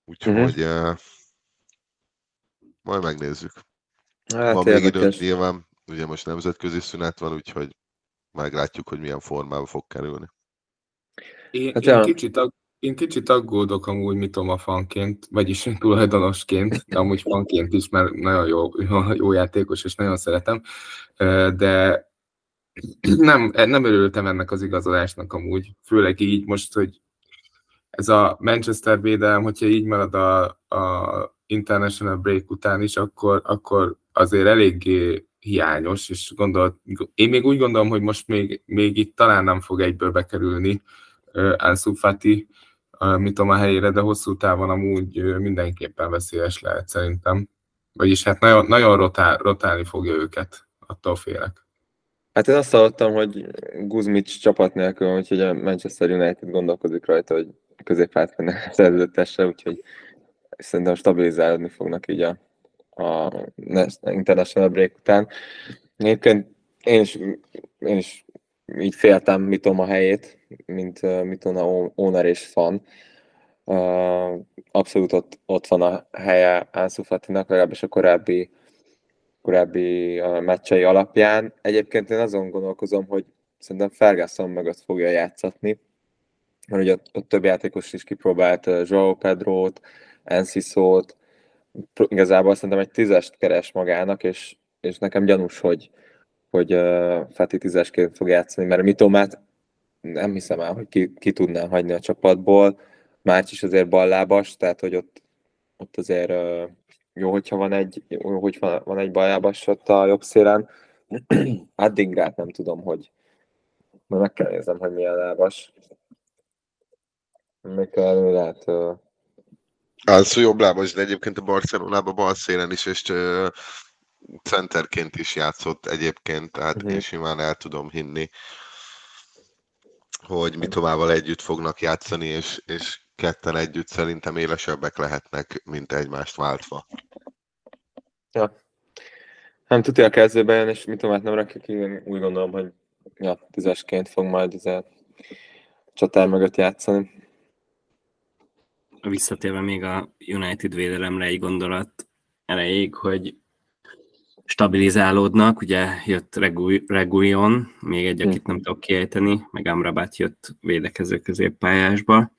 Speaker 4: Úgyhogy uh-huh. Majd megnézzük. Hát van még időnk nyilván, ugye most nemzetközi szünet van, úgyhogy meglátjuk, hogy milyen formában fog kerülni.
Speaker 3: Én, hát én, kicsit, ag, én kicsit aggódok amúgy Mitoma fanként, vagyis tulajdonosként, de amúgy fanként is, mert nagyon jó, jó, <laughs> jó játékos, és nagyon szeretem, de nem, nem örültem ennek az igazolásnak amúgy, főleg így most, hogy ez a Manchester védelem, hogyha így marad a, a international break után is, akkor, akkor azért eléggé hiányos, és gondolt, én még úgy gondolom, hogy most még, még itt talán nem fog egyből bekerülni Ansu Fati, uh, mit a helyére, de hosszú távon amúgy mindenképpen veszélyes lehet szerintem. Vagyis hát nagyon, nagyon rotál, rotálni fogja őket, attól félek.
Speaker 2: Hát én azt hallottam, hogy Guzmic csapat nélkül, úgyhogy a Manchester United gondolkozik rajta, hogy középhátban <laughs> szerződtesse, úgyhogy szerintem stabilizálódni fognak így a, a International Break után. Egyébként én is, én is így féltem Mitoma helyét, mint uh, Mitoma owner és fan. Abszolút ott, ott van a helye Ansu Fatinak, legalábbis a korábbi, korábbi meccsei alapján. Egyébként én azon gondolkozom, hogy szerintem Ferguson mögött fogja játszatni, mert ugye ott, ott több játékos is kipróbált Joao Pedro-t, Enciso-t, igazából szerintem egy tízest keres magának, és, és nekem gyanús, hogy, hogy uh, Fati tízesként fog játszani, mert Mitomát nem hiszem el, hogy ki, ki tudná hagyni a csapatból. Márcs is azért ballábas, tehát hogy ott, ott azért uh, jó, hogyha van egy, jó, hogy van, van egy ballábas ott a jobb szélen. <clears throat> Addingrát nem tudom, hogy majd meg kell nézem, hogy milyen lábas. Még kell, lehet uh,
Speaker 4: az jobb lábas, de egyébként a Barcelonában bal szélen is, és centerként is játszott egyébként, tehát én simán el tudom hinni, hogy mi továbbal együtt fognak játszani, és, és ketten együtt szerintem élesebbek lehetnek, mint egymást váltva.
Speaker 2: Ja. Nem tudja a kezdőben, és mit tudom, nem rakja ki, én úgy gondolom, hogy ja, tízesként fog majd ez a csatár mögött játszani
Speaker 1: visszatérve még a United védelemre egy gondolat elejéig, hogy stabilizálódnak, ugye jött Regulion, még egy, akit nem tudok kiejteni, meg Amrabat jött védekező középpályásba,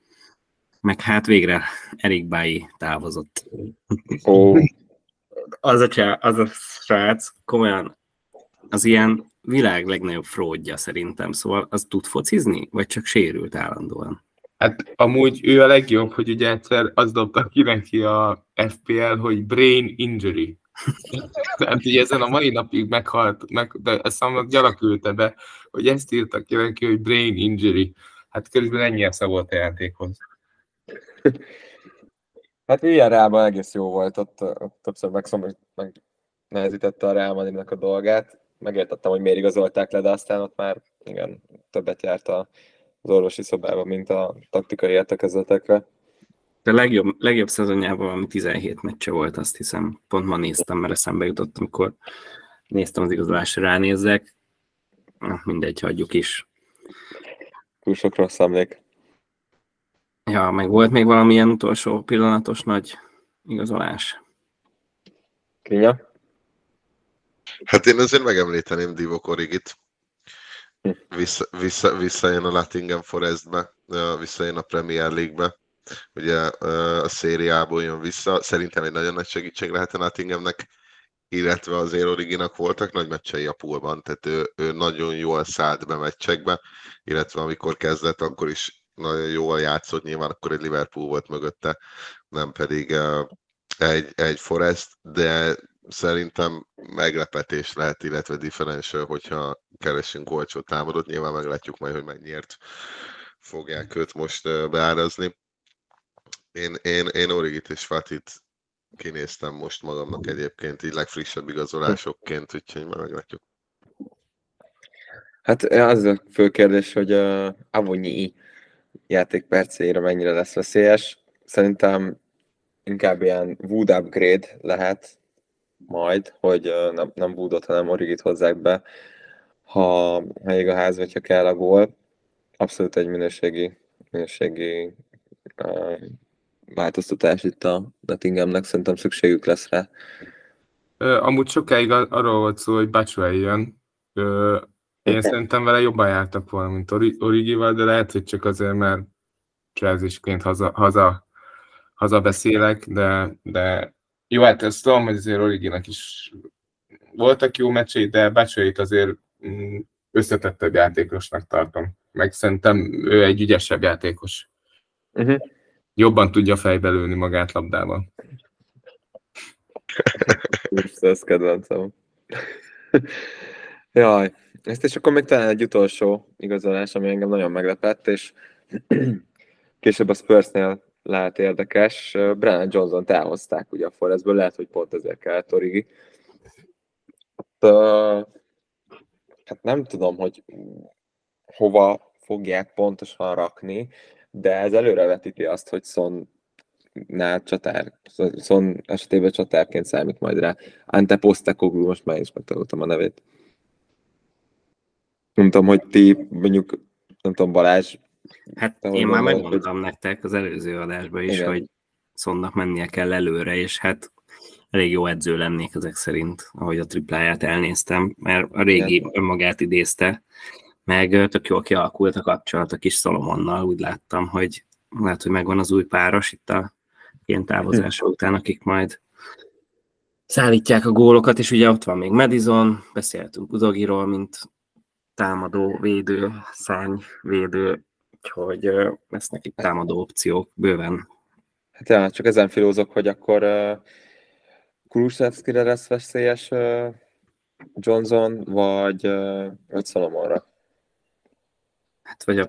Speaker 1: meg hát végre Erik Bailly távozott.
Speaker 2: Oh.
Speaker 1: az, a csá, az a srác komolyan az ilyen világ legnagyobb fródja szerintem, szóval az tud focizni, vagy csak sérült állandóan?
Speaker 3: Hát amúgy ő a legjobb, hogy ugye egyszer az dobta ki neki a FPL, hogy brain injury. <laughs> Tehát ugye ezen a mai napig meghalt, meg, de ezt a gyalak ülte be, hogy ezt írtak ki neki, hogy brain injury. Hát körülbelül ennyi esze volt a játékhoz. <laughs>
Speaker 2: Hát ilyen Reálban egész jó volt, ott, ott többször megszom, meg nehezítette a Real Madridnak a dolgát. Megértettem, hogy miért igazolták le, de aztán ott már igen, többet járt az orvosi szobába, mint a taktikai értekezetekre.
Speaker 1: De legjobb, legjobb szezonjában valami 17 meccse volt, azt hiszem. Pont ma néztem, mert eszembe jutott, amikor néztem az igazolásra ránézzek. Na, mindegy, hagyjuk is.
Speaker 2: Túl sok rossz emlék.
Speaker 1: Ja, meg volt még valamilyen utolsó pillanatos nagy igazolás.
Speaker 2: Kinya?
Speaker 4: Hát én azért megemlíteném Divok Origit. Vissza, vissza, visszajön a Nottingham Forestbe, visszajön a Premier League-be, ugye a szériából jön vissza. Szerintem egy nagyon nagy segítség lehet a Nottinghamnek, illetve az Originak voltak nagy meccsei a poolban, tehát ő, ő nagyon jól szállt be meccsekbe, illetve amikor kezdett, akkor is nagyon jól játszott, nyilván akkor egy Liverpool volt mögötte, nem pedig egy, egy Forest, de szerintem meglepetés lehet, illetve differential, hogyha keresünk olcsó támadót. Nyilván meglátjuk majd, hogy mennyiért fogják őt most beárazni. Én, én, én Origit és Fatit kinéztem most magamnak egyébként, így legfrissebb igazolásokként, úgyhogy már meglátjuk.
Speaker 2: Hát az a fő kérdés, hogy a Avonyi játékpercére mennyire lesz veszélyes. Szerintem inkább ilyen Wood upgrade lehet majd, hogy nem, nem Woodot, hanem Origit hozzák be, ha, ha ég a ház, vagy ha kell a gól. Abszolút egy minőségi, minőségi uh, változtatás itt a Nottinghamnek, szerintem szükségük lesz rá.
Speaker 3: Amúgy sokáig arról volt szó, hogy Batshuayi jön. Én szerintem vele jobban jártak volna, mint Origival, de lehet, hogy csak azért, mert Chelsea-ként haza, haza, haza beszélek, de, de jó, hát ezt tudom, hogy azért Originak is voltak jó meccsei, de Bácsait azért mm, összetettebb játékosnak tartom. Meg szerintem ő egy ügyesebb játékos. Uh-huh. Jobban tudja fejbe lőni magát labdával.
Speaker 2: ez kedvencem. Jaj, ezt és akkor még talán egy utolsó igazolás, ami engem nagyon meglepett, és <clears throat> később a Spursnél lehet érdekes. Brennan Johnson elhozták ugye a Forestből, lehet, hogy pont ezért kellett Origi. Hát, hát nem tudom, hogy hova fogják pontosan rakni, de ez előrevetíti azt, hogy Son nál csatár, Son esetében csatárként számít majd rá. Ante Postekoglu, most már is megtanultam a nevét. Nem tudom, hogy ti mondjuk, nem tudom, Balázs,
Speaker 1: Hát Te én már megmondtam hogy... nektek az előző adásban is, Igen. hogy Szonnak mennie kell előre, és hát elég jó edző lennék ezek szerint, ahogy a tripláját elnéztem, mert a régi Igen. önmagát idézte, meg tök jól kialakult a kapcsolat a kis Szolomonnal, úgy láttam, hogy lehet, hogy megvan az új páros itt a ilyen távozása után, akik majd szállítják a gólokat, és ugye ott van még Madison, beszéltünk Udogiról, mint támadó, védő, szárny, védő, úgyhogy lesz nekik támadó opciók bőven.
Speaker 2: Hát ja, csak ezen filózok, hogy akkor uh, Kulusevskire lesz veszélyes uh, Johnson, vagy, uh, vagy Solomonra.
Speaker 1: Hát vagy a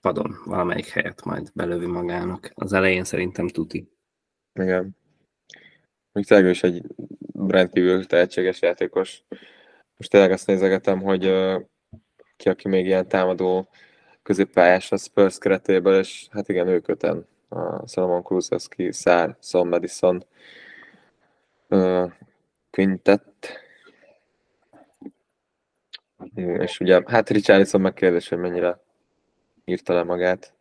Speaker 1: padon valamelyik helyet majd belövi magának. Az elején szerintem tuti.
Speaker 2: Igen. Még tényleg is egy rendkívül tehetséges játékos. Most tényleg azt nézegetem, hogy ki, aki még ilyen támadó középpályás a Spurs keretéből, és hát igen, ők öten. A Solomon Kulusevski, Szár, Son Madison, uh, Quintet, és ugye, hát Richarlison megkérdés, hogy mennyire írta le magát.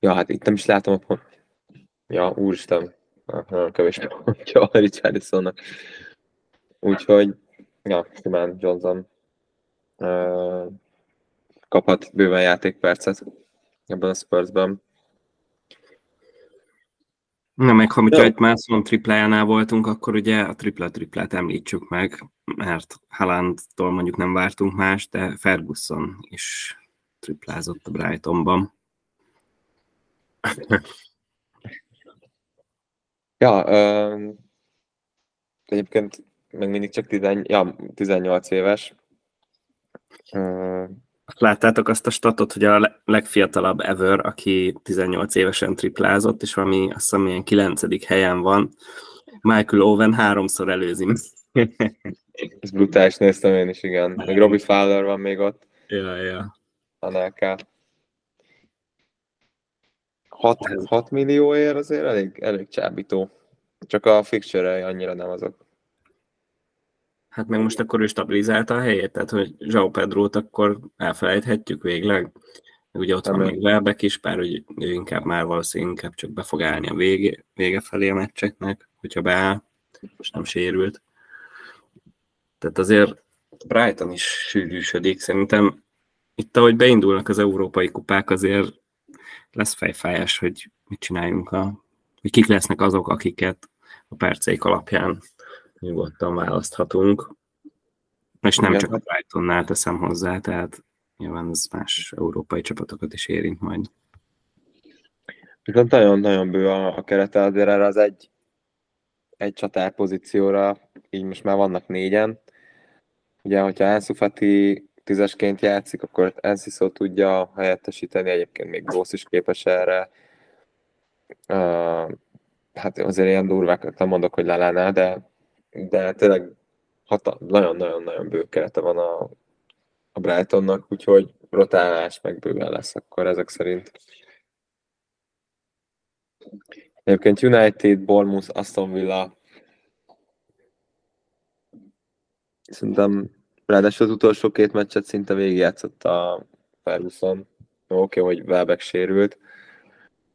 Speaker 2: Ja, hát itt nem is látom a Ja, úristen, nagyon kevés pontja a Richarlisonnak. Úgyhogy, ja, simán Johnson kaphat bőven játékpercet ebben a Spursben.
Speaker 1: Na meg, ha mi egy Mászon triplájánál voltunk, akkor ugye a tripla-triplát említsük meg, mert Haalandtól mondjuk nem vártunk más, de Ferguson is triplázott a Brightonban.
Speaker 2: ja, ö, egyébként még mindig csak 10, ja, 18 éves.
Speaker 1: Ö, Láttátok azt a statot, hogy a legfiatalabb ever, aki 18 évesen triplázott, és valami azt hiszem ilyen 9. helyen van. Michael Owen háromszor előzi. <laughs>
Speaker 2: Ez brutális, néztem én is, igen. Meg Robbie Fowler van még ott.
Speaker 1: Ja, ja.
Speaker 2: Anelka. 6, 6 millióért azért elég, elég csábító. Csak a fixture annyira nem azok.
Speaker 1: Hát meg most akkor ő stabilizálta a helyét, tehát hogy Zsao Pedrót akkor elfelejthetjük végleg. Ugye ott van még Welbeck is, bár hogy ő inkább már valószínűleg inkább csak be fog állni a vége, vége felé a meccseknek, hogyha beáll, most nem sérült. Tehát azért Brighton is sűrűsödik. Szerintem itt, ahogy beindulnak az európai kupák, azért lesz fejfájás, hogy mit csináljunk, a, hogy kik lesznek azok, akiket a perceik alapján nyugodtan választhatunk. És nem Igen. csak a Brightonnál teszem hozzá, tehát nyilván ez más európai csapatokat is érint majd.
Speaker 2: Viszont nagyon-nagyon bő a, a kerete, azért erre az egy, egy csatár pozícióra, így most már vannak négyen. Ugye, hogyha Ansu Fati tízesként játszik, akkor Enciso tudja helyettesíteni, egyébként még Gósz is képes erre. Uh, hát azért ilyen durvákat nem mondok, hogy Lalánál, de de tényleg nagyon-nagyon-nagyon bő kerete van a, a Brightonnak, úgyhogy rotálás meg bőven lesz akkor ezek szerint. Egyébként United, Bournemouth, Aston Villa szerintem ráadásul az utolsó két meccset szinte végigjátszott a Ferguson. Oké, okay, hogy Welbeck sérült,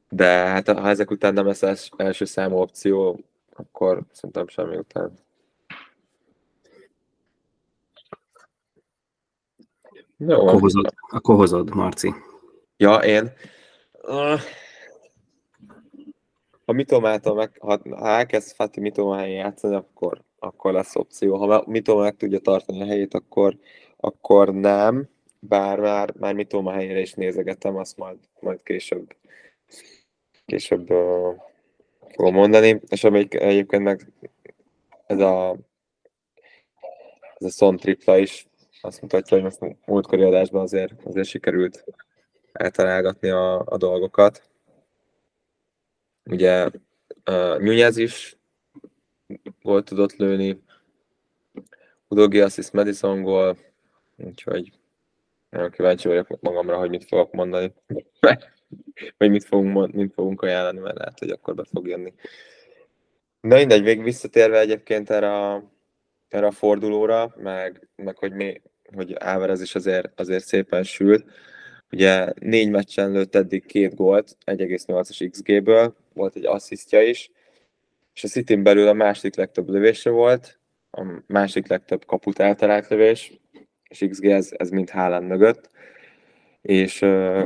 Speaker 2: de hát ha ezek után nem lesz első számú opció, akkor szerintem semmi után.
Speaker 1: Jó, akkor, hozod, akkor hozod, Marci.
Speaker 2: Ja, én. Ha Mitomától meg, ha, ha elkezd Fati Mitomán játszani, akkor, akkor lesz opció. Ha Mitoma meg tudja tartani a helyét, akkor, akkor nem. Bár már, már Mitoma helyére is nézegetem, azt majd, majd később, később uh, fogom mondani. És amelyik egyébként meg ez a ez a Son tripla is azt mutatja, hogy most múltkori adásban azért, azért sikerült eltalálgatni a, a dolgokat. Ugye uh, Nunez is volt tudott lőni, Udogi Assis Madison gól, úgyhogy nagyon kíváncsi vagyok magamra, hogy mit fogok mondani, <laughs> vagy mit fogunk, mit fogunk ajánlani, mert lehet, hogy akkor be fog jönni. Na mindegy, végig visszatérve egyébként erre a, erre a fordulóra, meg, meg hogy mi, hogy Álvarez is azért, azért szépen sült. Ugye négy meccsen lőtt eddig két gólt, 1,8-as XG-ből, volt egy asszisztja is, és a city belül a második legtöbb lövése volt, a másik legtöbb kaput eltalált lövés, és XG ez, ez mind Haaland mögött, és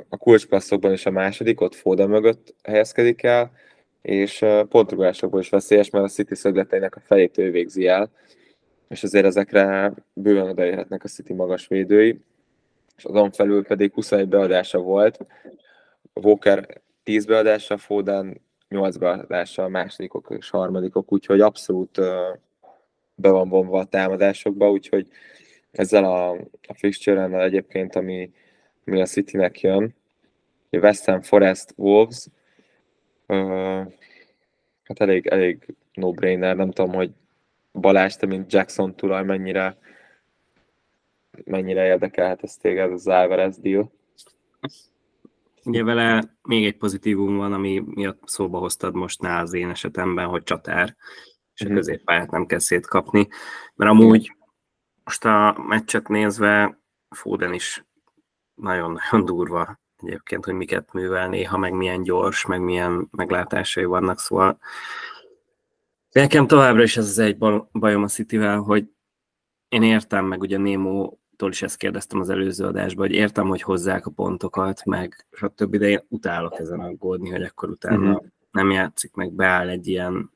Speaker 2: a kulcspasszokban is a második, ott Foda mögött helyezkedik el, és pontrugásokból is veszélyes, mert a City szögleteinek a felét ő végzi el, és azért ezekre bőven odaérhetnek a City magas védői, és azon felül pedig 21 beadása volt, Walker 10 beadása, Foden 8 beadása a másodikok és harmadikok, úgyhogy abszolút be van vonva a támadásokba, úgyhogy ezzel a, a fixture egyébként, ami, ami a Citynek jön, West Ham Forest Wolves, hát elég, elég no-brainer, nem tudom, hogy Balázs, te mint Jackson tulaj mennyire mennyire érdekelhet ez téged az Alvarez deal?
Speaker 1: Ugye vele még egy pozitívum van, ami miatt szóba hoztad most nál az én esetemben, hogy csatár, és a mhm. középpályát nem kell szétkapni, mert amúgy most a meccset nézve Foden is nagyon-nagyon durva egyébként, hogy miket művel néha, meg milyen gyors, meg milyen meglátásai vannak, szóval nekem továbbra is ez az egy bajom a Cityvel, hogy én értem, meg ugye Nemo tól is ezt kérdeztem az előző adásban, hogy értem, hogy hozzák a pontokat, meg stb., de én utálok ezen aggódni, hogy akkor utána uh-huh. nem játszik, meg beáll egy ilyen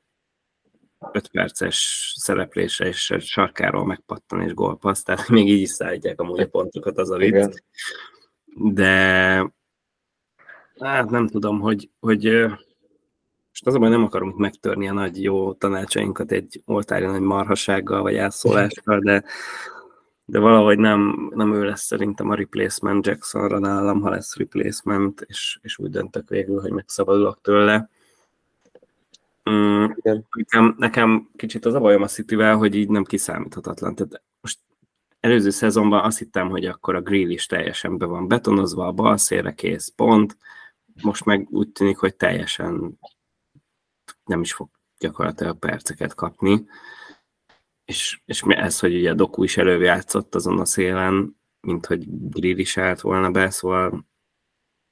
Speaker 1: 5 perces szereplésre, és sarkáról megpattan és gólpassz, tehát <laughs> még így is szállítják amúgy a pontokat, az a vicc. De hát nem tudom, hogy, hogy most az a nem akarunk megtörni a nagy jó tanácsainkat egy oltári nagy marhasággal, vagy elszólással, de de valahogy nem, nem ő lesz szerintem a replacement Jacksonra nálam, ha lesz replacement, és, és úgy döntök végül, hogy megszabadulok tőle. Mm, nekem, nekem kicsit az a bajom a city hogy így nem kiszámíthatatlan. Tehát most előző szezonban azt hittem, hogy akkor a grill is teljesen be van betonozva, a bal szélre kész pont, most meg úgy tűnik, hogy teljesen nem is fog gyakorlatilag perceket kapni és, és ez, hogy ugye Doku is előjátszott azon a szélen, mint hogy Grill is állt volna be, szóval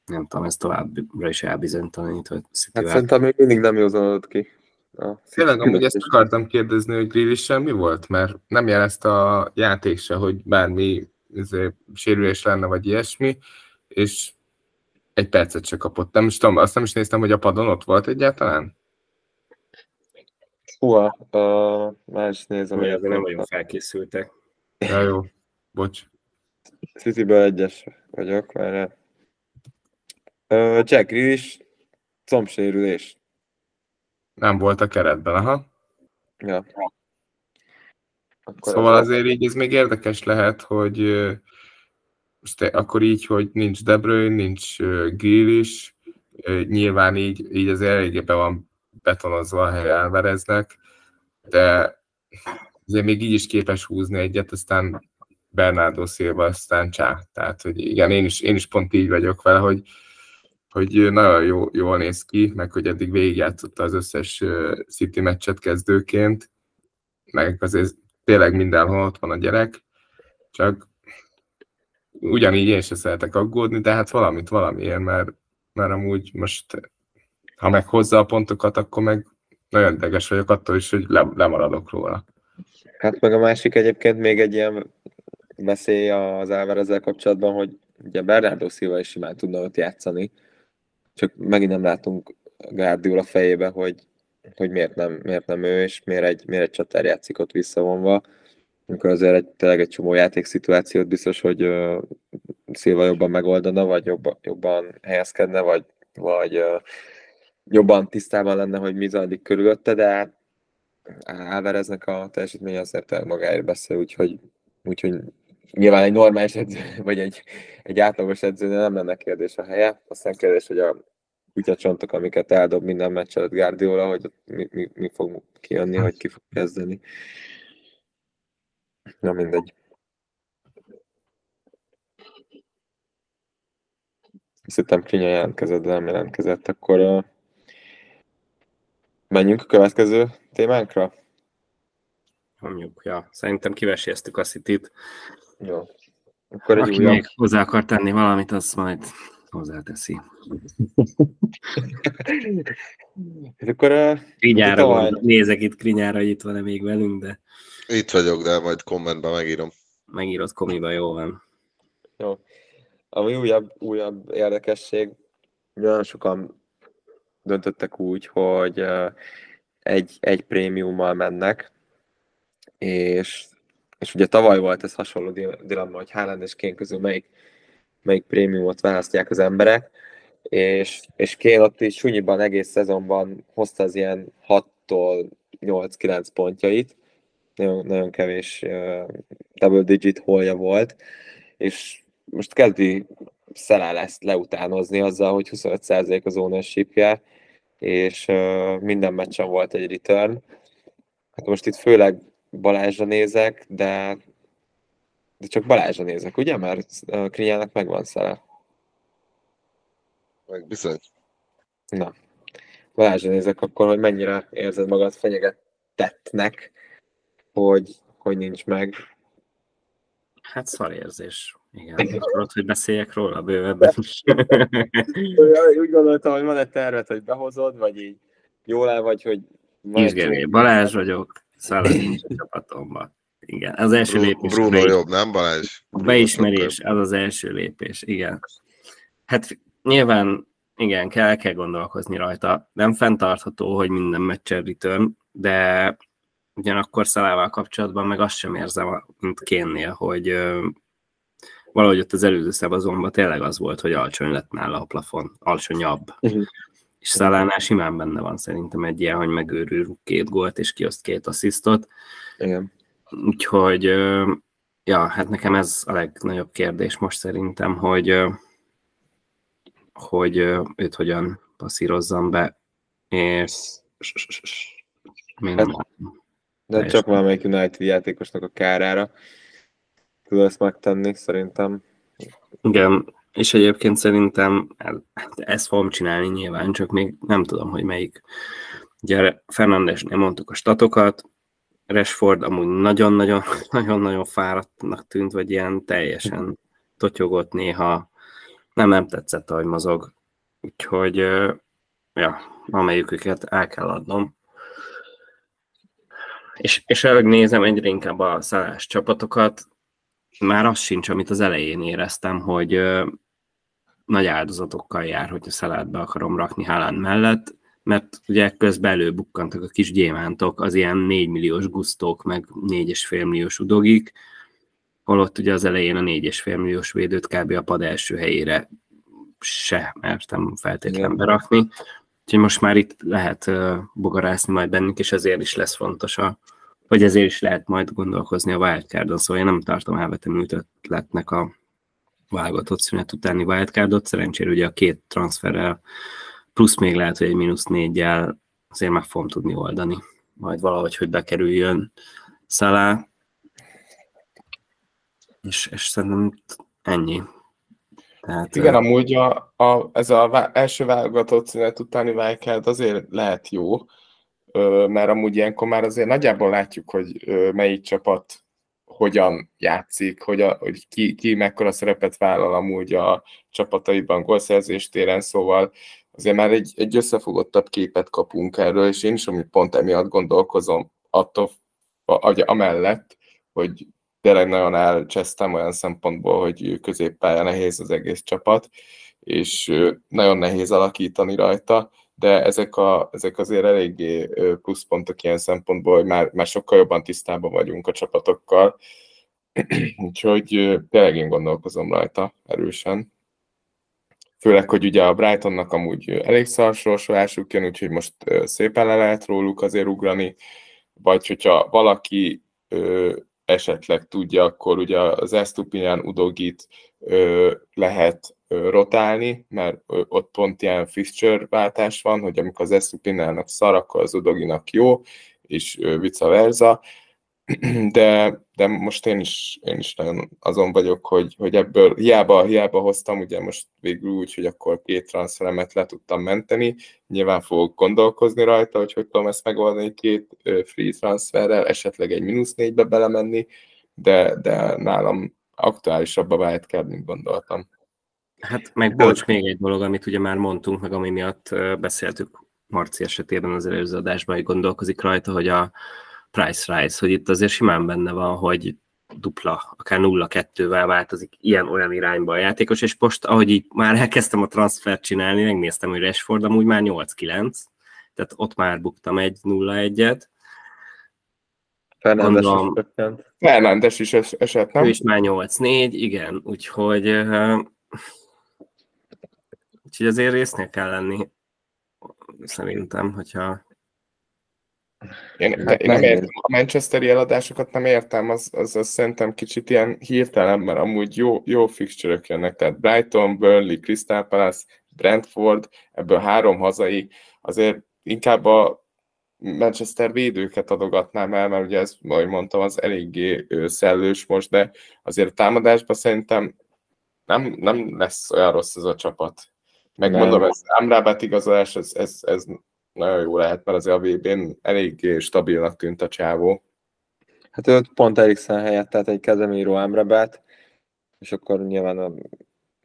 Speaker 1: nem tudom, ez továbbra is elbizonytalanít, hogy
Speaker 2: Hát szerintem még mindig nem józanodott ki.
Speaker 3: Tényleg, amúgy ezt akartam kérdezni, hogy Grillissel mi volt? Mert nem jelezte a játék se, hogy bármi izé, sérülés lenne, vagy ilyesmi, és egy percet se kapott. Nem is tudom, azt nem is néztem, hogy a padon ott volt egyáltalán?
Speaker 2: Húha, uh, már is nézem.
Speaker 1: Hogy nem nagyon felkészültek. <laughs>
Speaker 3: Ja, jó, bocs.
Speaker 2: Cityből egyes vagyok, mert uh, Jack is combsérülés.
Speaker 3: Nem volt a keretben, aha.
Speaker 2: Ja.
Speaker 3: Akkor szóval az azért így ez még érdekes lehet, hogy most akkor így, hogy nincs De Bruyne, nincs Grill is, nyilván így, így az eléggé be van betonozva a hely elvereznek, de azért még így is képes húzni egyet, aztán Bernardo Silva, aztán csá. Tehát, hogy igen, én is, én is pont így vagyok vele, hogy, hogy nagyon jó, jól néz ki, meg hogy eddig végigjátszotta az összes City meccset kezdőként, meg azért tényleg mindenhol ott van a gyerek, csak ugyanígy én sem szeretek aggódni, de hát valamit valamiért, mert, mert amúgy most ha meg hozza a pontokat, akkor meg nagyon ideges vagyok attól is, hogy le, lemaradok róla.
Speaker 2: Hát meg a másik egyébként még egy ilyen veszély az ezzel kapcsolatban, hogy ugye Bernardo Silva is simán tudna ott játszani, csak megint nem látunk Guardiola fejébe, hogy, hogy miért, nem, miért nem ő, és miért egy, miért egy csatár játszik ott visszavonva, amikor azért egy, tényleg egy csomó játékszituációt biztos, hogy uh, Szilva jobban megoldana, vagy jobban, jobban helyezkedne, vagy, vagy uh, jobban tisztában lenne, hogy mi zajlik körülötte, de hát Álvareznek a teljesítmény azért magáért beszél, úgyhogy, úgyhogy nyilván egy normális edző, <laughs> vagy egy, egy átlagos edző nem lenne kérdés a helye. Aztán kérdés, hogy a kutyacsontok, amiket eldob minden meccs előtt Guardiola, hogy mi, mi, mi fog kijönni, hogy ki fog kezdeni. Na mindegy. Azt hittem Krinya jelentkezett, de nem jelentkezett, akkor Menjünk a következő témánkra?
Speaker 1: Mondjuk, ja. Szerintem kiveséztük a City-t.
Speaker 2: Jó.
Speaker 1: Akkor egy Aki újabb... még hozzá akar tenni valamit, az majd hozzáteszi.
Speaker 2: akkor a...
Speaker 1: Krinyára van, nézek itt Krinyára, hogy itt van-e még velünk, de...
Speaker 4: Itt vagyok, de majd kommentben megírom.
Speaker 1: megírod komiba, jó van.
Speaker 2: Jó. Ami újabb, újabb érdekesség, nagyon sokan döntöttek úgy, hogy egy, egy prémiummal mennek, és, és ugye tavaly volt ez hasonló dilemma, hogy Haaland és Kén közül melyik, melyik prémiumot választják az emberek, és, és Kén ott is sunyiban egész szezonban hozta az ilyen 6-tól 8-9 pontjait, nagyon, nagyon kevés uh, double digit holja volt, és most kezdi Szelá ezt leutánozni azzal, hogy 25% az ownership és minden meccsen volt egy return. Hát most itt főleg Balázsra nézek, de, de csak Balázsra nézek, ugye? Mert Krinyának megvan Szelá.
Speaker 4: Meg bizony.
Speaker 2: Na, Balázsra nézek akkor, hogy mennyire érzed magad fenyegetettnek, hogy, hogy nincs meg.
Speaker 1: Hát szar érzés. Igen, akarod, hogy beszéljek róla bővebben is.
Speaker 2: Úgy gondoltam, hogy van egy tervet, hogy behozod, vagy így jól el vagy, hogy...
Speaker 1: Kisgeré, Balázs vagyok, nincs a csapatomban. Igen, az első lépés.
Speaker 4: Bruno be... jobb, nem Balázs?
Speaker 1: A beismerés, az az első lépés, igen. Hát nyilván, igen, kell, kell gondolkozni rajta. Nem fenntartható, hogy minden meccsen return, de ugyanakkor Szalával kapcsolatban meg azt sem érzem, mint Kénnél, hogy valahogy ott az előző szezonban tényleg az volt, hogy alacsony lett nála a plafon, alacsonyabb. Uh-huh. És Szalánál simán benne van szerintem egy ilyen, hogy megőrül két gólt, és kioszt két asszisztot.
Speaker 2: Igen.
Speaker 1: Úgyhogy, ja, hát nekem ez a legnagyobb kérdés most szerintem, hogy, hogy őt hogyan passzírozzam be, és
Speaker 2: még hát, De csak valamelyik United játékosnak a kárára tud ezt megtenni, szerintem.
Speaker 1: Igen, és egyébként szerintem hát ezt fogom csinálni nyilván, csak még nem tudom, hogy melyik. Ugye Fernandesnél mondtuk a statokat, Rashford amúgy nagyon-nagyon <laughs> nagyon-nagyon fáradtnak tűnt, vagy ilyen teljesen totyogott néha. Nem, nem tetszett, ahogy mozog. Úgyhogy, ja, amelyiküket el kell adnom. És, és ahogy nézem egyre inkább a szállás csapatokat, már az sincs, amit az elején éreztem, hogy ö, nagy áldozatokkal jár, hogyha szeládbe akarom rakni Haaland mellett, mert ugye közben előbukkantak a kis gyémántok, az ilyen 4 milliós gusztók, meg 4,5 milliós udogik, holott ugye az elején a 4,5 milliós védőt kb. a pad első helyére se mertem feltétlenül berakni. Úgyhogy most már itt lehet bogarászni majd bennünk, és ezért is lesz fontos a, vagy ezért is lehet majd gondolkozni a wildcardon, szóval én nem tartom elvetemült ötletnek a válogatott szünet utáni wildcardot, szerencsére ugye a két transferrel, plusz még lehet, hogy egy mínusz négyel azért meg fogom tudni oldani, majd valahogy, hogy bekerüljön Szalá, és, és szerintem ennyi.
Speaker 3: Tehát, Igen, amúgy a, a, ez az első válogatott szünet utáni wildcard azért lehet jó, mert amúgy ilyenkor már azért nagyjából látjuk, hogy melyik csapat hogyan játszik, hogy, a, hogy ki, ki mekkora szerepet vállal amúgy a csapataiban gólszerzés téren, szóval azért már egy, egy összefogottabb képet kapunk erről, és én is amúgy pont emiatt gondolkozom attól, hogy amellett, hogy tényleg nagyon elcsesztem olyan szempontból, hogy középpálya nehéz az egész csapat, és nagyon nehéz alakítani rajta, de ezek, a, ezek azért eléggé pluszpontok ilyen szempontból, hogy már, már sokkal jobban tisztában vagyunk a csapatokkal, <clears throat> úgyhogy tényleg én gondolkozom rajta erősen. Főleg, hogy ugye a Brightonnak amúgy elég szarsorsolásuk jön, úgyhogy most szépen le lehet róluk azért ugrani, vagy hogyha valaki ö, esetleg tudja, akkor ugye az Estupinyan Udogit ö, lehet rotálni, mert ott pont ilyen fixture váltás van, hogy amikor az Estupinának szar, akkor az Udoginak jó, és vice versa, <clears throat> de, de most én is, én is nagyon azon vagyok, hogy, hogy ebből hiába, hiába hoztam, ugye most végül úgy, hogy akkor két transferemet le tudtam menteni, nyilván fogok gondolkozni rajta, hogy hogy tudom ezt megoldani két free transferrel, esetleg egy mínusz négybe belemenni, de, de nálam aktuálisabb a wildcard, mint gondoltam.
Speaker 1: Hát meg bocs, még egy dolog, amit ugye már mondtunk, meg ami miatt beszéltük Marci esetében az előző adásban, hogy gondolkozik rajta, hogy a price rise, hogy itt azért simán benne van, hogy dupla, akár 0-2-vel változik ilyen-olyan irányba a játékos, és most, ahogy így már elkezdtem a transfert csinálni, megnéztem, hogy Rashford amúgy már 8-9, tehát ott már buktam egy 0-1-et.
Speaker 2: Fernándes
Speaker 1: Gondolom-
Speaker 2: is csökkent.
Speaker 3: Fernándes is es- esett, nem?
Speaker 1: Ő is már 8-4, igen, úgyhogy úgyhogy azért résznél kell lenni, szerintem, hogyha
Speaker 3: Én,
Speaker 2: Hát
Speaker 3: én nem
Speaker 2: nem.
Speaker 3: értem, a Manchesteri eladásokat nem értem, az, az, az szerintem kicsit ilyen hirtelen, mert amúgy jó, jó fixture jönnek, tehát Brighton, Burnley, Crystal Palace, Brentford, ebből három hazai, azért inkább a Manchester védőket adogatnám el, mert ugye ez, ahogy mondtam, az eléggé szellős most, de azért a támadásban szerintem nem, nem lesz olyan rossz ez a csapat. Megmondom,
Speaker 2: Nem.
Speaker 3: ez Amrabat igazolás, ez, ez, ez nagyon jó lehet, mert azért a VB-n eléggé stabilnak tűnt a csávó.
Speaker 2: Hát ő pont Eriksen helyett, tehát egy kezemíró Amrabat, és akkor nyilván a,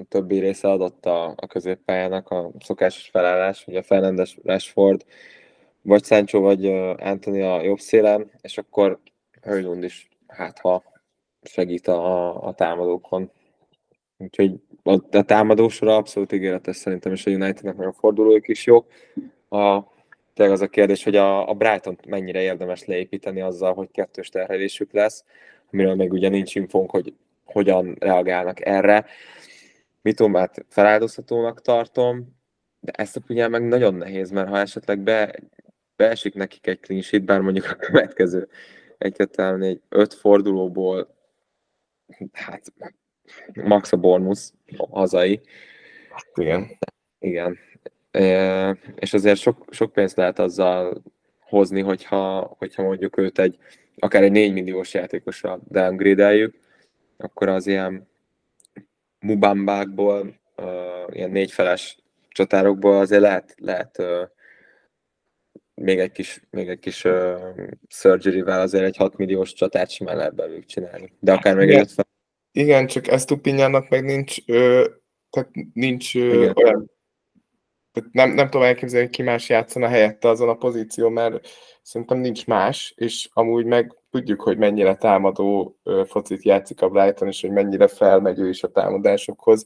Speaker 2: többi része adott a, a középpályának a szokásos felállás, ugye Fernandes, Rashford, vagy Sancho, vagy Anthony a jobb szélen, és akkor Höjlund is, hát ha segít a, a támadókon. Úgyhogy a, a támadósora abszolút ígéretes szerintem, és a Unitednek meg a fordulóik is jók. A, tényleg az a kérdés, hogy a, a Brighton mennyire érdemes leépíteni azzal, hogy kettős terhelésük lesz, amiről még ugye nincs infónk, hogy hogyan reagálnak erre. Mitomát feláldozhatónak tartom, de ezt a ugye meg nagyon nehéz, mert ha esetleg be, beesik nekik egy clean sheet, bár mondjuk a következő egy, kettő, öt fordulóból hát max a Bournemouth hazai,
Speaker 3: Igen.
Speaker 2: igen. E, és azért sok, sok pénzt lehet azzal hozni, hogyha, hogyha mondjuk őt egy akár egy 4 milliós játékosra downgrade akkor az ilyen mubambákból, uh, ilyen négyfeles csatárokból azért lehet, lehet uh, még egy kis, még egy kis uh, surgery-vel azért egy 6 milliós csatát simán lehet belőlük csinálni. De akár még egy
Speaker 3: Igen.
Speaker 2: 50
Speaker 3: Igen, csak Estupinyának meg nincs, ö, tehát nincs ö, olyan, tehát nem, nem tudom elképzelni, hogy ki más játszana helyette azon a pozíció, mert szerintem nincs más, és amúgy meg tudjuk, hogy mennyire támadó ö, focit játszik a Brighton, és hogy mennyire felmegy ő is a támadásokhoz.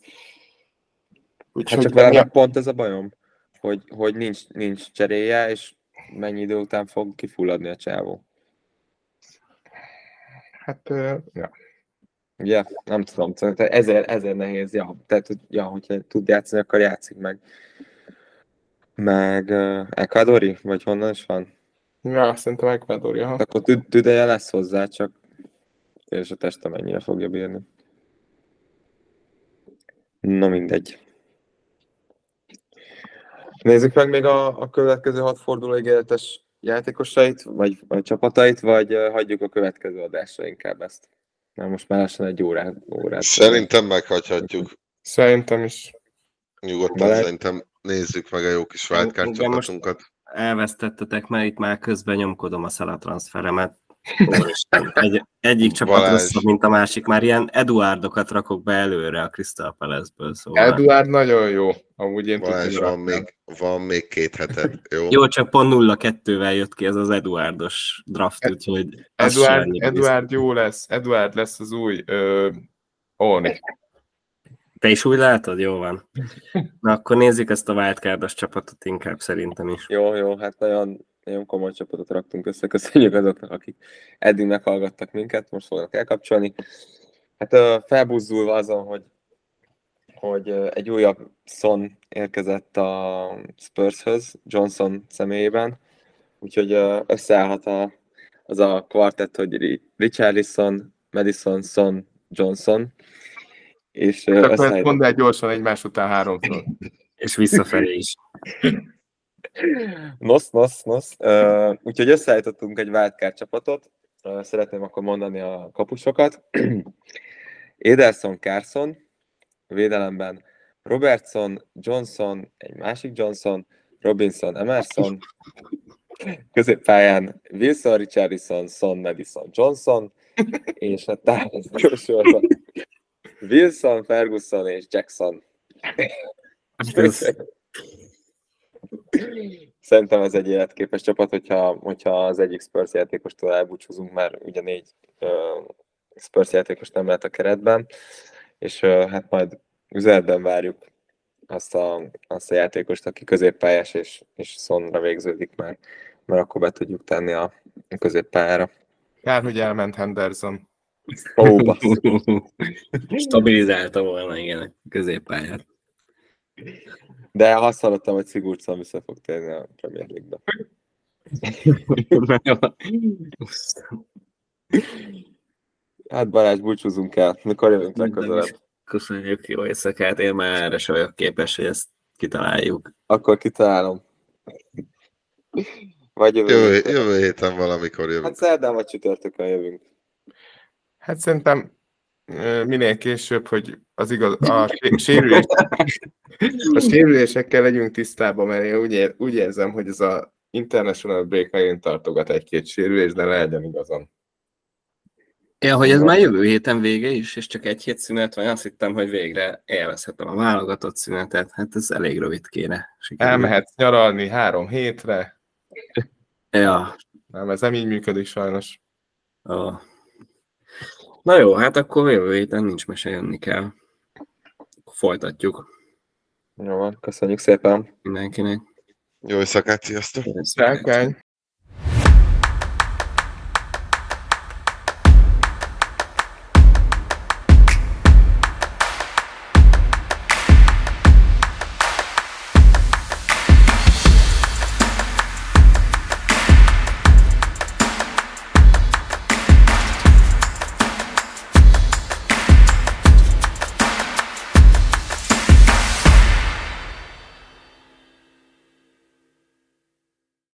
Speaker 3: Úgyhogy
Speaker 2: Hát csak meg pont ez a bajom, hogy, hogy nincs, nincs cseréje, és mennyi idő után fog kifulladni a csávó.
Speaker 3: hát, ö, ja.
Speaker 2: Ugye? Nem tudom, szerintem ezért, ezért nehéz, ja, tehát, ja, hogyha tud játszani, akkor játszik meg. Meg uh, Ecuadori, vagy honnan is van?
Speaker 3: ja, szerintem Ecuador, ja.
Speaker 2: Akkor tüd- tüdeje lesz hozzá, csak és a teste mennyire fogja bírni. Na mindegy. Nézzük meg még a, a következő hat forduló ígéretes játékosait, vagy, vagy csapatait, vagy uh, hagyjuk a következő adásra inkább ezt. Mert most már lassan egy órát. órát
Speaker 4: Szerintem meghagyhatjuk.
Speaker 3: Szerintem is.
Speaker 4: Nyugodtan
Speaker 2: Balázs?
Speaker 4: szerintem nézzük meg a jó kis wildcard csapatunkat.
Speaker 1: elvesztettetek, mert itt már közben nyomkodom a szalatranszferemet. Úristen, Egy, egyik csapat
Speaker 4: Balázs.
Speaker 1: rosszabb, mint a másik. Már ilyen Eduardokat rakok be előre a Crystal Palace-ből, szóval.
Speaker 3: Eduard nagyon jó. Amúgy én
Speaker 4: Balázs, van még, van még két heted, jó?
Speaker 1: Jó, csak pont 0-2-vel jött ki ez az Eduardos draft, úgyhogy az se
Speaker 3: Eduard, Eduard jó lesz. Eduard lesz az új ö, Olni.
Speaker 1: Te is úgy látod? Jó van. Na akkor nézzük ezt a wildcardos csapatot inkább szerintem is.
Speaker 2: Jó, jó, hát nagyon, nagyon komoly csapatot raktunk össze, köszönjük azoknak, akik eddig meghallgattak minket, most fognak elkapcsolni. Hát felbuzdulva azon, hogy, hogy egy újabb Son érkezett a Spurshöz, Johnson személyében, úgyhogy összeállhat a, az a kvartett, hogy Ri- Richarlison, Madison, Son, Johnson, és ö,
Speaker 3: Akkor
Speaker 2: összeállít-
Speaker 3: mondd el gyorsan egymás után háromszor.
Speaker 1: És visszafelé is. <laughs>
Speaker 2: Nos, nos, nos. Uh, úgyhogy összeállítottunk egy wildcard csapatot. Uh, szeretném akkor mondani a kapusokat. <clears throat> Ederson, Carson, védelemben Robertson, Johnson, egy másik Johnson, Robinson, Emerson, középpályán Wilson, Richardson, Son, Madison, Johnson, és a támadó sorban Wilson, Ferguson és Jackson.
Speaker 1: Hát ez,
Speaker 2: Szerintem ez egy életképes csapat, hogyha, hogyha az egyik Spurs játékostól elbúcsúzunk, mert ugye négy ö, Spurs játékos nem lehet a keretben, és hát majd üzenetben várjuk azt a, azt a játékost, aki középpályás és, és szonra végződik már, mert akkor be tudjuk tenni a, a középpályára.
Speaker 3: Kár, hogy elment Henderson.
Speaker 2: Ó, <laughs> oh,
Speaker 1: Stabilizálta volna, igen, a középpályát.
Speaker 2: De azt hallottam, hogy Sigurdsson vissza fog térni a Premier League-be. hát Balázs, búcsúzunk el. Mikor jövünk legközelebb?
Speaker 1: Köszönjük, jó éjszakát. Én már erre sem vagyok képes, hogy ezt kitaláljuk.
Speaker 2: Akkor kitalálom.
Speaker 4: Vagy jövő, jövő, jövő héten valamikor jövünk.
Speaker 2: Hát szerdán vagy csütörtökön jövünk.
Speaker 3: Hát szerintem minél később, hogy az igaz, a, sérülés, a sérülésekkel legyünk tisztában, mert én úgy, úgy érzem, hogy ez a International break megint tartogat egy-két sérülés, de legyen igazam.
Speaker 1: Ja, hogy ez már jövő héten vége is, és csak egy hét szünet van, azt hittem, hogy végre élvezhetem a válogatott szünetet, hát ez elég rövid kéne.
Speaker 3: Sikerül. Elmehetsz nyaralni három hétre.
Speaker 1: Ja.
Speaker 3: Nem, ez nem így működik sajnos.
Speaker 1: Oh. Na jó, hát akkor jövő héten nincs mese, jönni kell. Folytatjuk.
Speaker 2: Jó van, köszönjük szépen.
Speaker 1: Mindenkinek.
Speaker 4: Jó éjszakát, sziasztok!
Speaker 3: Sziasztok!